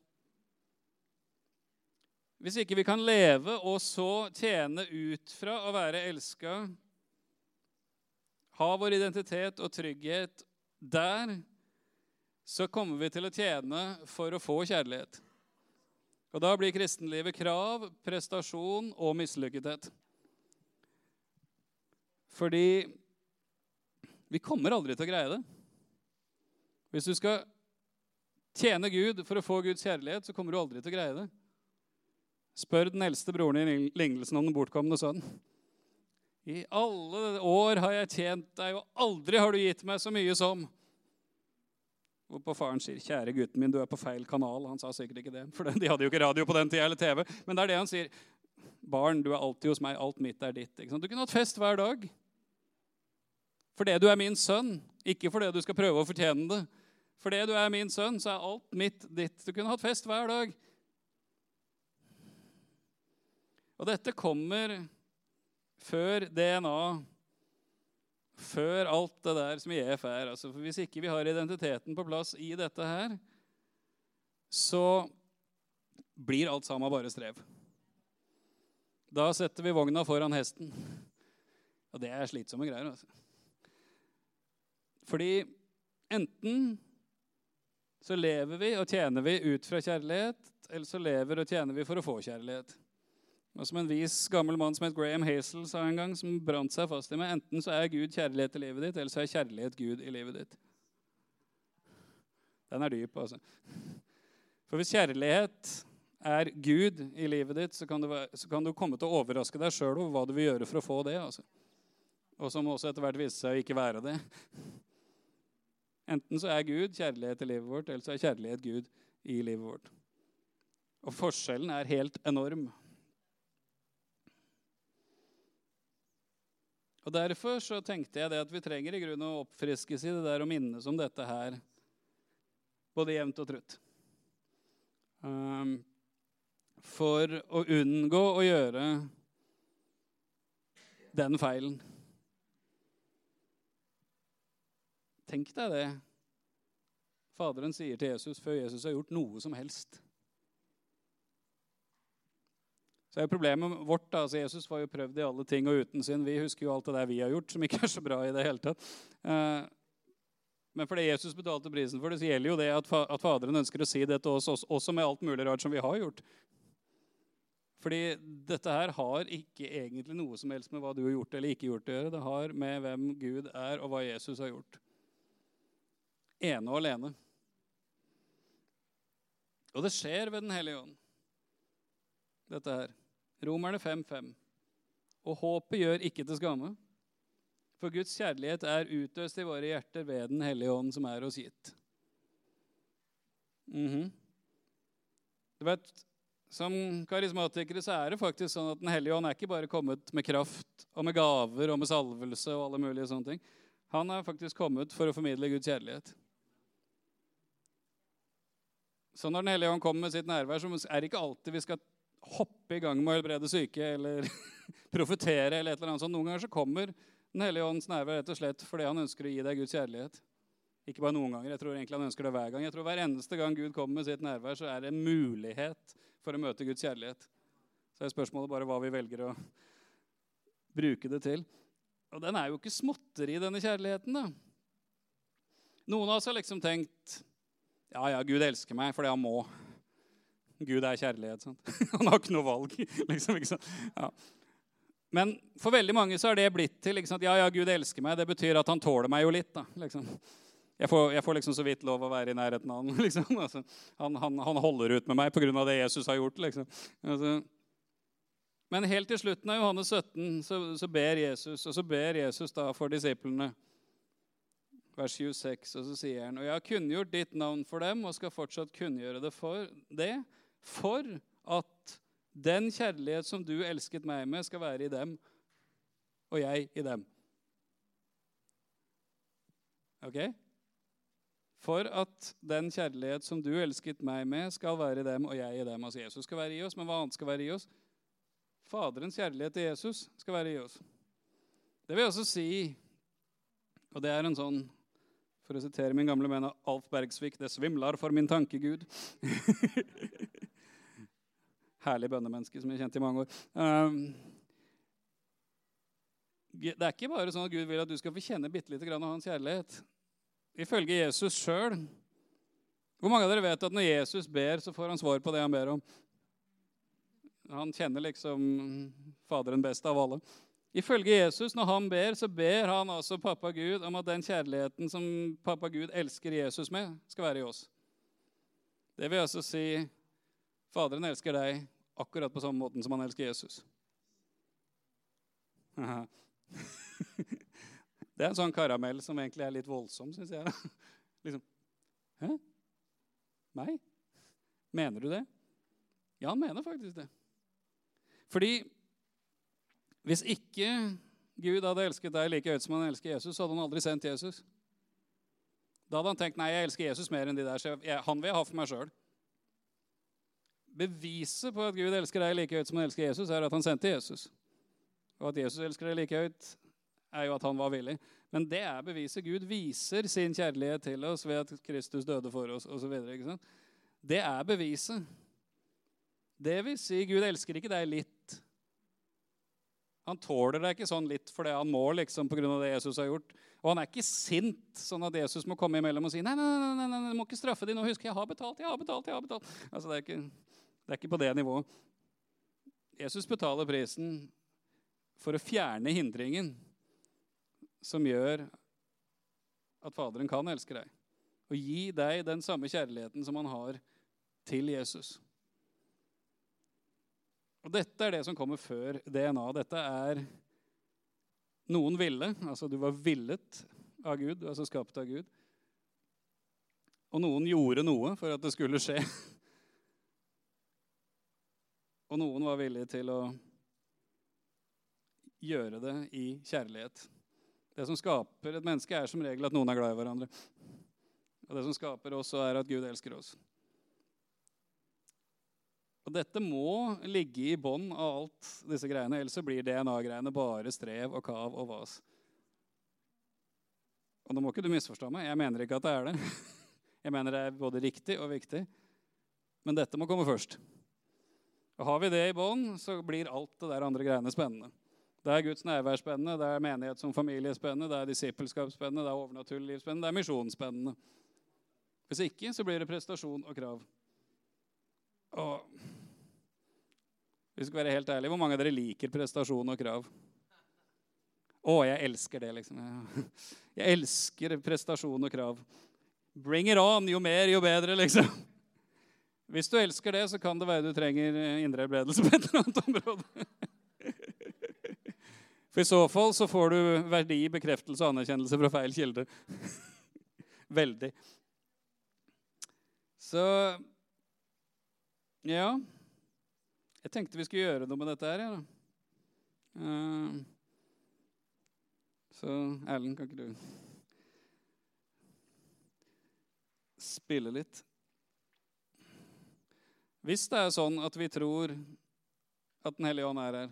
Hvis ikke vi kan leve og så tjene ut fra å være elska, ha vår identitet og trygghet der, så kommer vi til å tjene for å få kjærlighet. Og da blir kristenlivet krav, prestasjon og mislykkethet. Fordi vi kommer aldri til å greie det. Hvis du skal tjene Gud for å få Guds kjærlighet, så kommer du aldri til å greie det. Spør den eldste broren i lignelsen om den bortkomne sønnen. I alle år har jeg tjent deg, og aldri har du gitt meg så mye som Hvorpå faren sier, 'Kjære gutten min, du er på feil kanal.' Han sa sikkert ikke det, for de hadde jo ikke radio på den tida eller TV. Men det er det han sier. 'Barn, du er alltid hos meg. Alt mitt er ditt.' Du kunne hatt fest hver dag. Fordi du er min sønn, ikke fordi du skal prøve å fortjene det. Fordi du er min sønn, så er alt mitt ditt. Du kunne hatt fest hver dag. Og dette kommer før DNA, før alt det der som IF er. Altså, for hvis ikke vi har identiteten på plass i dette her, så blir alt sammen bare strev. Da setter vi vogna foran hesten. Og det er slitsomme greier. altså. Fordi enten så lever vi og tjener vi ut fra kjærlighet, eller så lever og tjener vi for å få kjærlighet. Og Som en vis gammel mann som het Graham Hazel sa en gang, som brant seg fast i meg, enten så er Gud kjærlighet i livet ditt, eller så er kjærlighet Gud i livet ditt. Den er dyp, altså. For hvis kjærlighet er Gud i livet ditt, så kan du, så kan du komme til å overraske deg sjøl over hva du vil gjøre for å få det. altså. Og som også etter hvert viste seg å ikke være det. Enten så er Gud kjærlighet i livet vårt, eller så er kjærlighet Gud i livet vårt. Og forskjellen er helt enorm. Og Derfor så tenkte jeg det at vi trenger i grunnen å oppfriskes i det der og minnes om dette her både jevnt og trutt. Um, for å unngå å gjøre den feilen. Tenk deg det. Faderen sier til Jesus før Jesus har gjort noe som helst. Så er Problemet vårt da, altså Jesus var jo prøvd i alle ting og uten sin. Vi husker jo alt det der vi har gjort, som ikke er så bra i det hele tatt. Eh, men fordi Jesus betalte prisen for det, så gjelder jo det at, Faderen ønsker å si det til oss også med alt mulig rart som vi har gjort. Fordi dette her har ikke egentlig noe som helst med hva du har gjort eller ikke gjort å gjøre. Det har med hvem Gud er, og hva Jesus har gjort. ene og alene. Og det skjer ved Den hellige ånd, dette her. Romerne 5.5. Og håpet gjør ikke til skamme. For Guds kjærlighet er utøst i våre hjerter ved Den hellige ånd, som er oss gitt. Mhm. Du vet, Som karismatikere så er det faktisk sånn at Den hellige ånd er ikke bare kommet med kraft og med gaver og med salvelse og alle mulige sånne ting. Han er faktisk kommet for å formidle Guds kjærlighet. Så når Den hellige ånd kommer med sitt nærvær, så er det ikke alltid vi skal hoppe i gang med å helbrede syke eller profetere. eller et eller annet sånt. Noen ganger så kommer Den hellige ånds nærvær rett og slett fordi han ønsker å gi deg Guds kjærlighet. Ikke bare noen ganger. Jeg tror egentlig han ønsker det hver gang. Jeg tror Hver eneste gang Gud kommer med sitt nærvær, så er det en mulighet for å møte Guds kjærlighet. Så er spørsmålet bare hva vi velger å bruke det til. Og den er jo ikke småtteri, denne kjærligheten. da. Noen av oss har liksom tenkt ja, ja, Gud elsker meg fordi han må. Gud er kjærlighet. Sant? Han har ikke noe valg. liksom, ikke? Ja. Men for veldig mange så har det blitt til liksom, ja, ja, Gud elsker meg. Det betyr at han tåler meg jo litt. da, liksom. Jeg får, jeg får, liksom så vidt lov å være i nærheten av han. Liksom. Altså, han, han, han, holder ut med meg pga. det Jesus har gjort. Liksom. Altså. Men helt til slutten av Johannes 17 så, så, ber Jesus, og så ber Jesus da for disiplene vers 26, og så sier han Og jeg har kunngjort ditt navn for dem og skal fortsatt kunngjøre det for det, for at den kjærlighet som du elsket meg med, skal være i dem, og jeg i dem. Ok? For at den kjærlighet som du elsket meg med, skal være i dem, og jeg i dem. Altså Jesus skal være i oss, men hva annet skal være i oss? Faderens kjærlighet til Jesus skal være i oss. Det vil også si, og det er en sånn for å sitere min gamle venn Alf Bergsvik, 'Det svimler for min tanke, Gud'. Herlig bønnemenneske som jeg kjente i mange år. Um, det er ikke bare sånn at Gud vil at du skal få kjenne bitte lite grann av hans kjærlighet. Ifølge Jesus sjøl Hvor mange av dere vet at når Jesus ber, så får han svar på det han ber om? Han kjenner liksom Faderen best av alle. Ifølge Jesus, når han ber, så ber han altså pappa Gud om at den kjærligheten som pappa Gud elsker Jesus med, skal være i oss. Det vil altså si Faderen elsker deg akkurat på samme måten som han elsker Jesus. Det er en sånn karamell som egentlig er litt voldsom, syns jeg. Liksom Hæ? Meg? Mener du det? Ja, han mener faktisk det. Fordi hvis ikke Gud hadde elsket deg like høyt som han elsker Jesus, så hadde han aldri sendt Jesus. Da hadde han tenkt nei, jeg elsker Jesus mer enn de der, så jeg, han vil jeg ha for meg sjøl. Beviset på at Gud elsker deg like høyt som han elsker Jesus, er at han sendte Jesus. Og at Jesus elsker deg like høyt, er jo at han var villig. Men det er beviset. Gud viser sin kjærlighet til oss ved at Kristus døde for oss osv. Det er beviset. Det vil si, Gud elsker ikke deg litt. Han tåler deg ikke sånn litt fordi han må, liksom, pga. det Jesus har gjort. Og han er ikke sint, sånn at Jesus må komme imellom og si nei, nei, nei, nei, nei, du må ikke straffe dem nå. Husk, jeg har betalt, jeg har betalt. jeg har betalt. Altså, det, er ikke, det er ikke på det nivået. Jesus betaler prisen for å fjerne hindringen som gjør at Faderen kan elske deg. Og gi deg den samme kjærligheten som han har til Jesus. Og dette er det som kommer før DNA. Dette er noen ville. Altså du var villet av Gud, altså skapt av Gud. Og noen gjorde noe for at det skulle skje. Og noen var villige til å gjøre det i kjærlighet. Det som skaper et menneske, er som regel at noen er glad i hverandre. Og det som skaper oss, er at Gud elsker oss. Og dette må ligge i bånn av alt disse greiene, ellers blir DNA-greiene bare strev og kav og vas. Og nå må ikke du misforstå meg. Jeg mener ikke at det er det. Jeg mener det er både riktig og viktig. Men dette må komme først. Og Har vi det i bånn, så blir alt det der andre greiene spennende. Det er Guds nærvær spennende, det er menighet som familie spennende, det er disippelskap spennende, det er overnaturlig liv spennende, det er misjon spennende. Hvis ikke så blir det prestasjon og krav. Og vi skal være helt ærlige, Hvor mange av dere liker prestasjon og krav? Å, jeg elsker det, liksom. Jeg elsker prestasjon og krav. Bring it on! Jo mer, jo bedre, liksom. Hvis du elsker det, så kan det være du trenger eh, indre helbredelse på et eller annet område. For i så fall så får du verdi, bekreftelse og anerkjennelse fra feil kilde. Veldig. Så ja Jeg tenkte vi skulle gjøre noe med dette her. Ja. Uh, så Erlend, kan ikke du spille litt? Hvis det er sånn at vi tror at Den hellige ånd er her,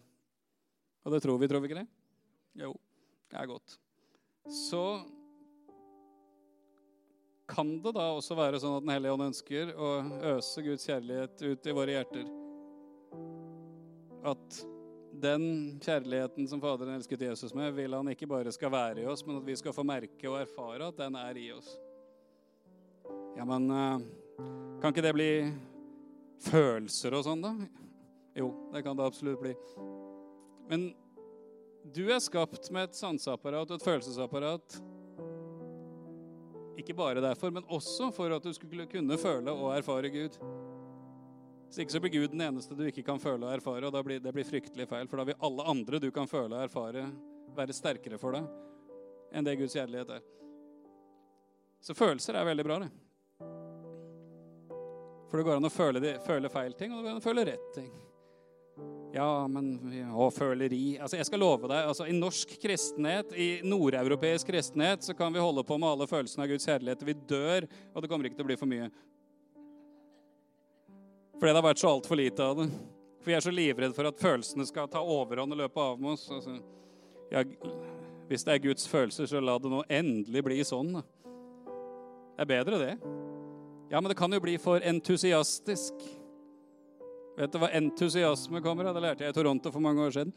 og det tror vi, tror vi ikke det? Jo, det er godt. Så kan det da også være sånn at Den hellige ånd ønsker å øse Guds kjærlighet ut i våre hjerter? At den kjærligheten som Faderen elsket Jesus med, vil han ikke bare skal være i oss, men at vi skal få merke og erfare at den er i oss. Ja, men eh, kan ikke det bli følelser og sånn, da? Jo, det kan det absolutt bli. Men du er skapt med et sanseapparat og et følelsesapparat. Ikke bare derfor, men også for at du skulle kunne føle og erfare Gud. Hvis ikke så blir Gud den eneste du ikke kan føle og erfare, og blir det blir fryktelig feil, for da vil alle andre du kan føle og erfare, være sterkere for deg enn det Guds kjærlighet er. Så følelser er veldig bra, det. For det går an å føle, de, føle feil ting, og det går an å føle rett ting. Ja, men Å, føleri. Altså, jeg skal love deg, altså, I norsk kristenhet, i nordeuropeisk kristenhet, så kan vi holde på med alle følelsene av Guds kjærlighet. Vi dør, og det kommer ikke til å bli for mye. Fordi det har vært så altfor lite av det. For vi er så livredde for at følelsene skal ta overhånd og løpe av med oss. Altså, ja, hvis det er Guds følelser, så la det nå endelig bli sånn. Det er bedre, det. Ja, men det kan jo bli for entusiastisk. Vet du hva entusiasme kommer av? Det lærte jeg i Toronto for mange år siden.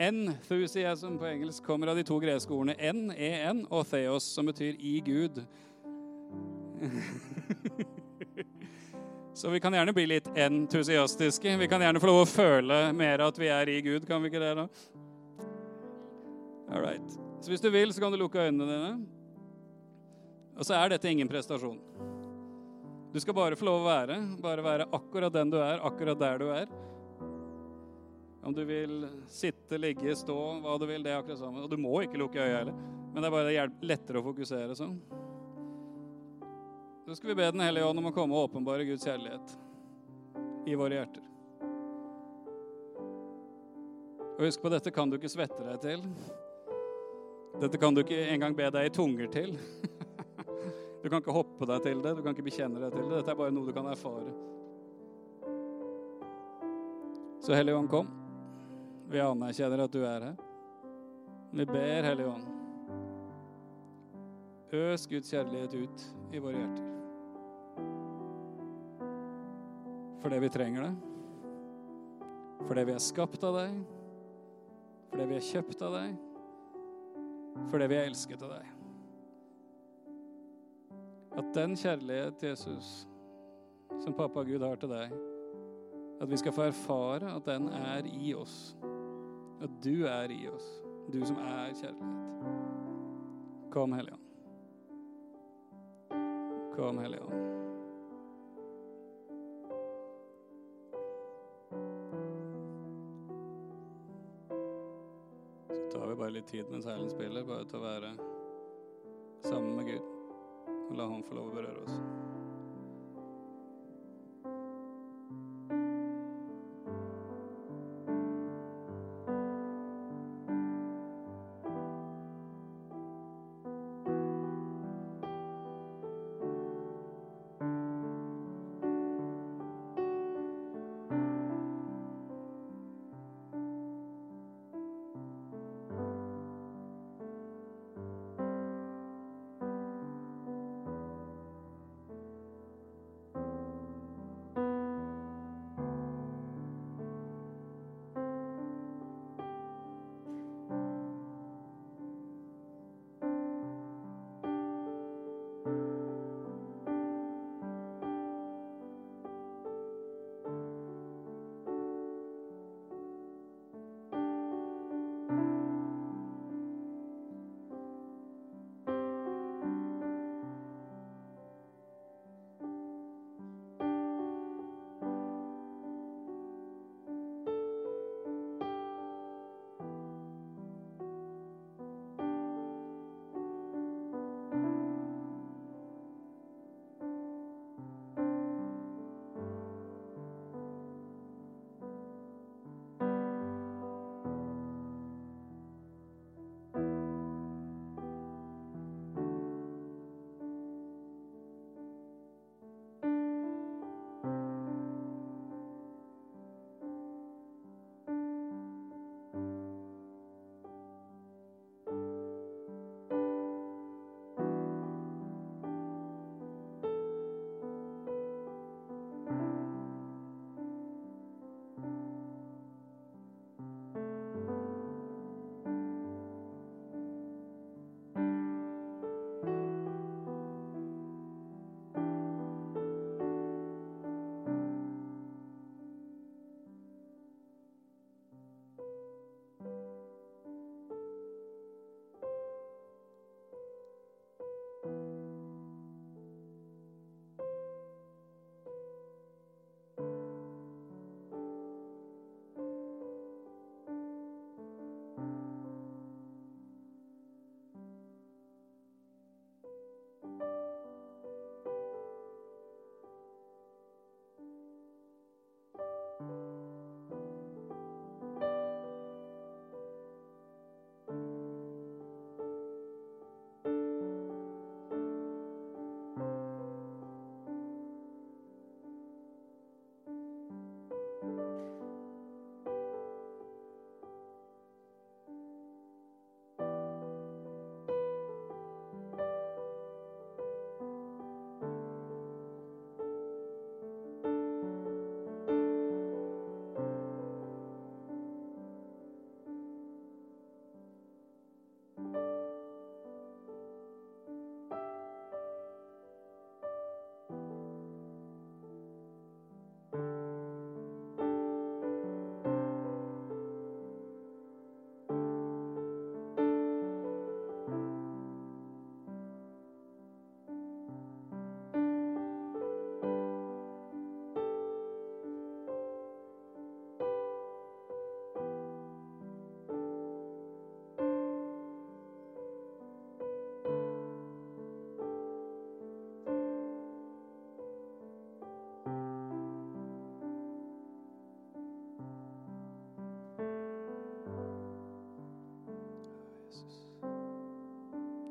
Enthusiasm på engelsk kommer av de to greske ordene en, en og theos, som betyr i Gud. Så vi kan gjerne bli litt entusiastiske. Vi kan gjerne få lov å føle mer at vi er i Gud. Kan vi ikke det, da? All right. Så hvis du vil, så kan du lukke øynene dine. Og så er dette ingen prestasjon. Du skal bare få lov å være. Bare være akkurat den du er, akkurat der du er. Om du vil sitte, ligge, stå, hva du vil, det er akkurat sammen. Og du må ikke lukke øya heller. Men det er bare lettere å fokusere sånn. Så skal vi be Den hellige ånd om å komme og åpenbare Guds kjærlighet i våre hjerter. Og husk på, dette kan du ikke svette deg til. Dette kan du ikke engang be deg i tunger til. Du kan ikke hoppe deg til det, du kan ikke bekjenne deg til det. Dette er bare noe du kan erfare. Så Hellige Ånd, kom. Vi anerkjenner at du er her. Vi ber, Hellige Ånd, øs Guds kjærlighet ut i våre hjerter. Fordi vi trenger det. Fordi vi er skapt av deg. Fordi vi er kjøpt av deg. Fordi vi er elsket av deg. At den kjærlighet, Jesus, som pappa Gud har til deg, at vi skal få erfare at den er i oss. At du er i oss. Du som er kjærlighet. Kom, Hellige Ånd. Kom, Hellige Ånd. litt tid mens Erlend spiller, bare til å være sammen med Gud. La Han få lov å berøre oss.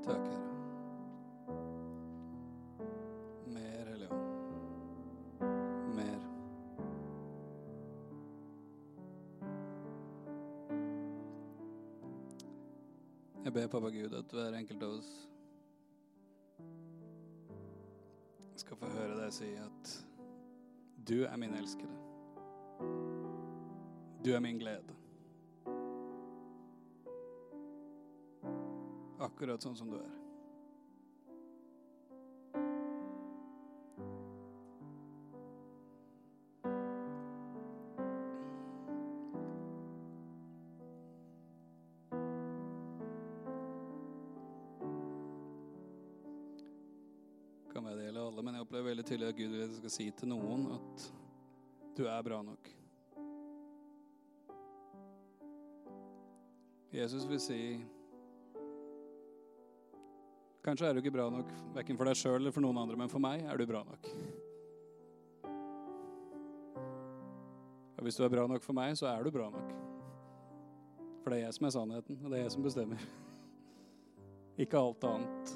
Takk, Herre. Mer, eller Ånd. Mer. Jeg ber, pappa Gud, at hver enkelt av oss skal få høre deg si at du er min elskede. Du er min glede. Akkurat sånn som du er. Kan være det gjelder alle, men jeg opplever veldig tydelig at Gud vil at skal si til noen at du er bra nok. Jesus vil si Kanskje er du ikke bra nok verken for deg sjøl eller for noen andre, men for meg er du bra nok. Og hvis du er bra nok for meg, så er du bra nok. For det er jeg som er sannheten, og det er jeg som bestemmer. Ikke alt annet.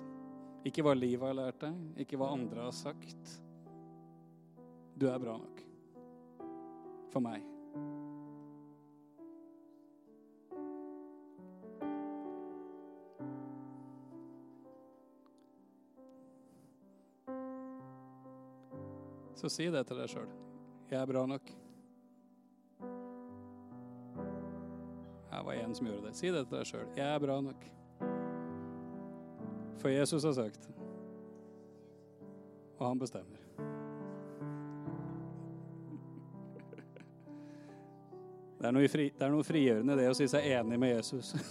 Ikke hva livet har lært deg, ikke hva andre har sagt. Du er bra nok. For meg. Så si det til deg sjøl. Jeg er bra nok. Her var en som gjorde det. Si det til deg sjøl. Jeg er bra nok. For Jesus har det. Og han bestemmer. Det er, noe fri, det er noe frigjørende det å si seg enig med Jesus. det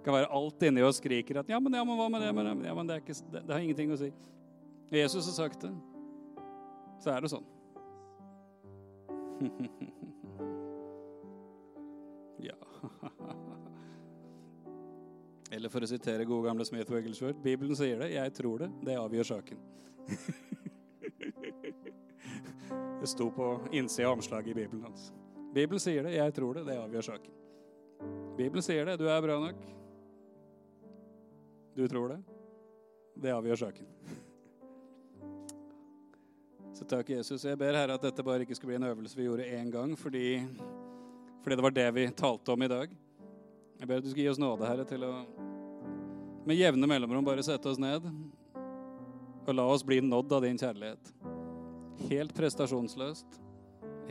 kan være alt inni oss skriker at ja, men, ja, men hva med det? Men, ja, men det, ikke, det, det har ingenting å si. Jesus har sagt det. Så er det sånn. ja. Eller for å sitere gode gamle Smith Wigglesworth, Bibelen sier det, jeg tror det, det avgjør saken. det sto på innsida av omslaget i Bibelen hans. Bibelen sier det, jeg tror det, det avgjør saken. Bibelen sier det, du er bra nok. Du tror det, det avgjør saken. Så takk, Jesus. Jeg ber Herre at dette bare ikke skulle bli en øvelse vi gjorde én gang, fordi, fordi det var det vi talte om i dag. Jeg ber at du skal gi oss nåde, Herre, til å med jevne mellomrom bare sette oss ned og la oss bli nådd av din kjærlighet. Helt prestasjonsløst,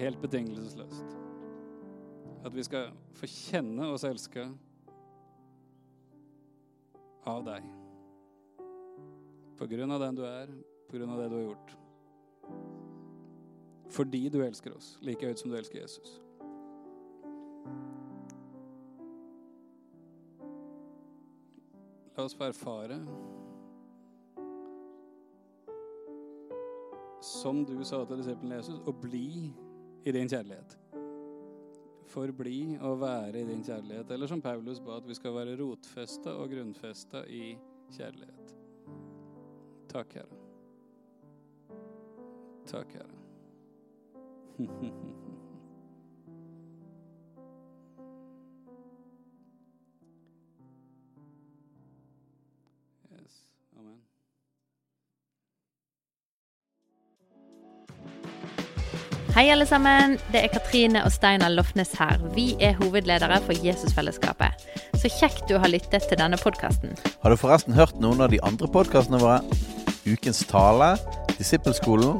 helt betingelsesløst. At vi skal få kjenne oss elska av deg. På grunn av den du er, på grunn av det du har gjort. Fordi du elsker oss like høyt som du elsker Jesus. La oss få erfare Som du sa til disippelen Jesus, å bli i din kjærlighet. Forbli og være i din kjærlighet. Eller som Paulus ba, at vi skal være rotfesta og grunnfesta i kjærlighet. Takk, Herre. Takk, Herre. Yes. Amen. Hei, alle sammen. Det er Katrine og Steinar Lofnes her. Vi er hovedledere for Jesusfellesskapet. Så kjekt du har lyttet til denne podkasten. Har du forresten hørt noen av de andre podkastene våre? Ukens tale, Disippelskolen,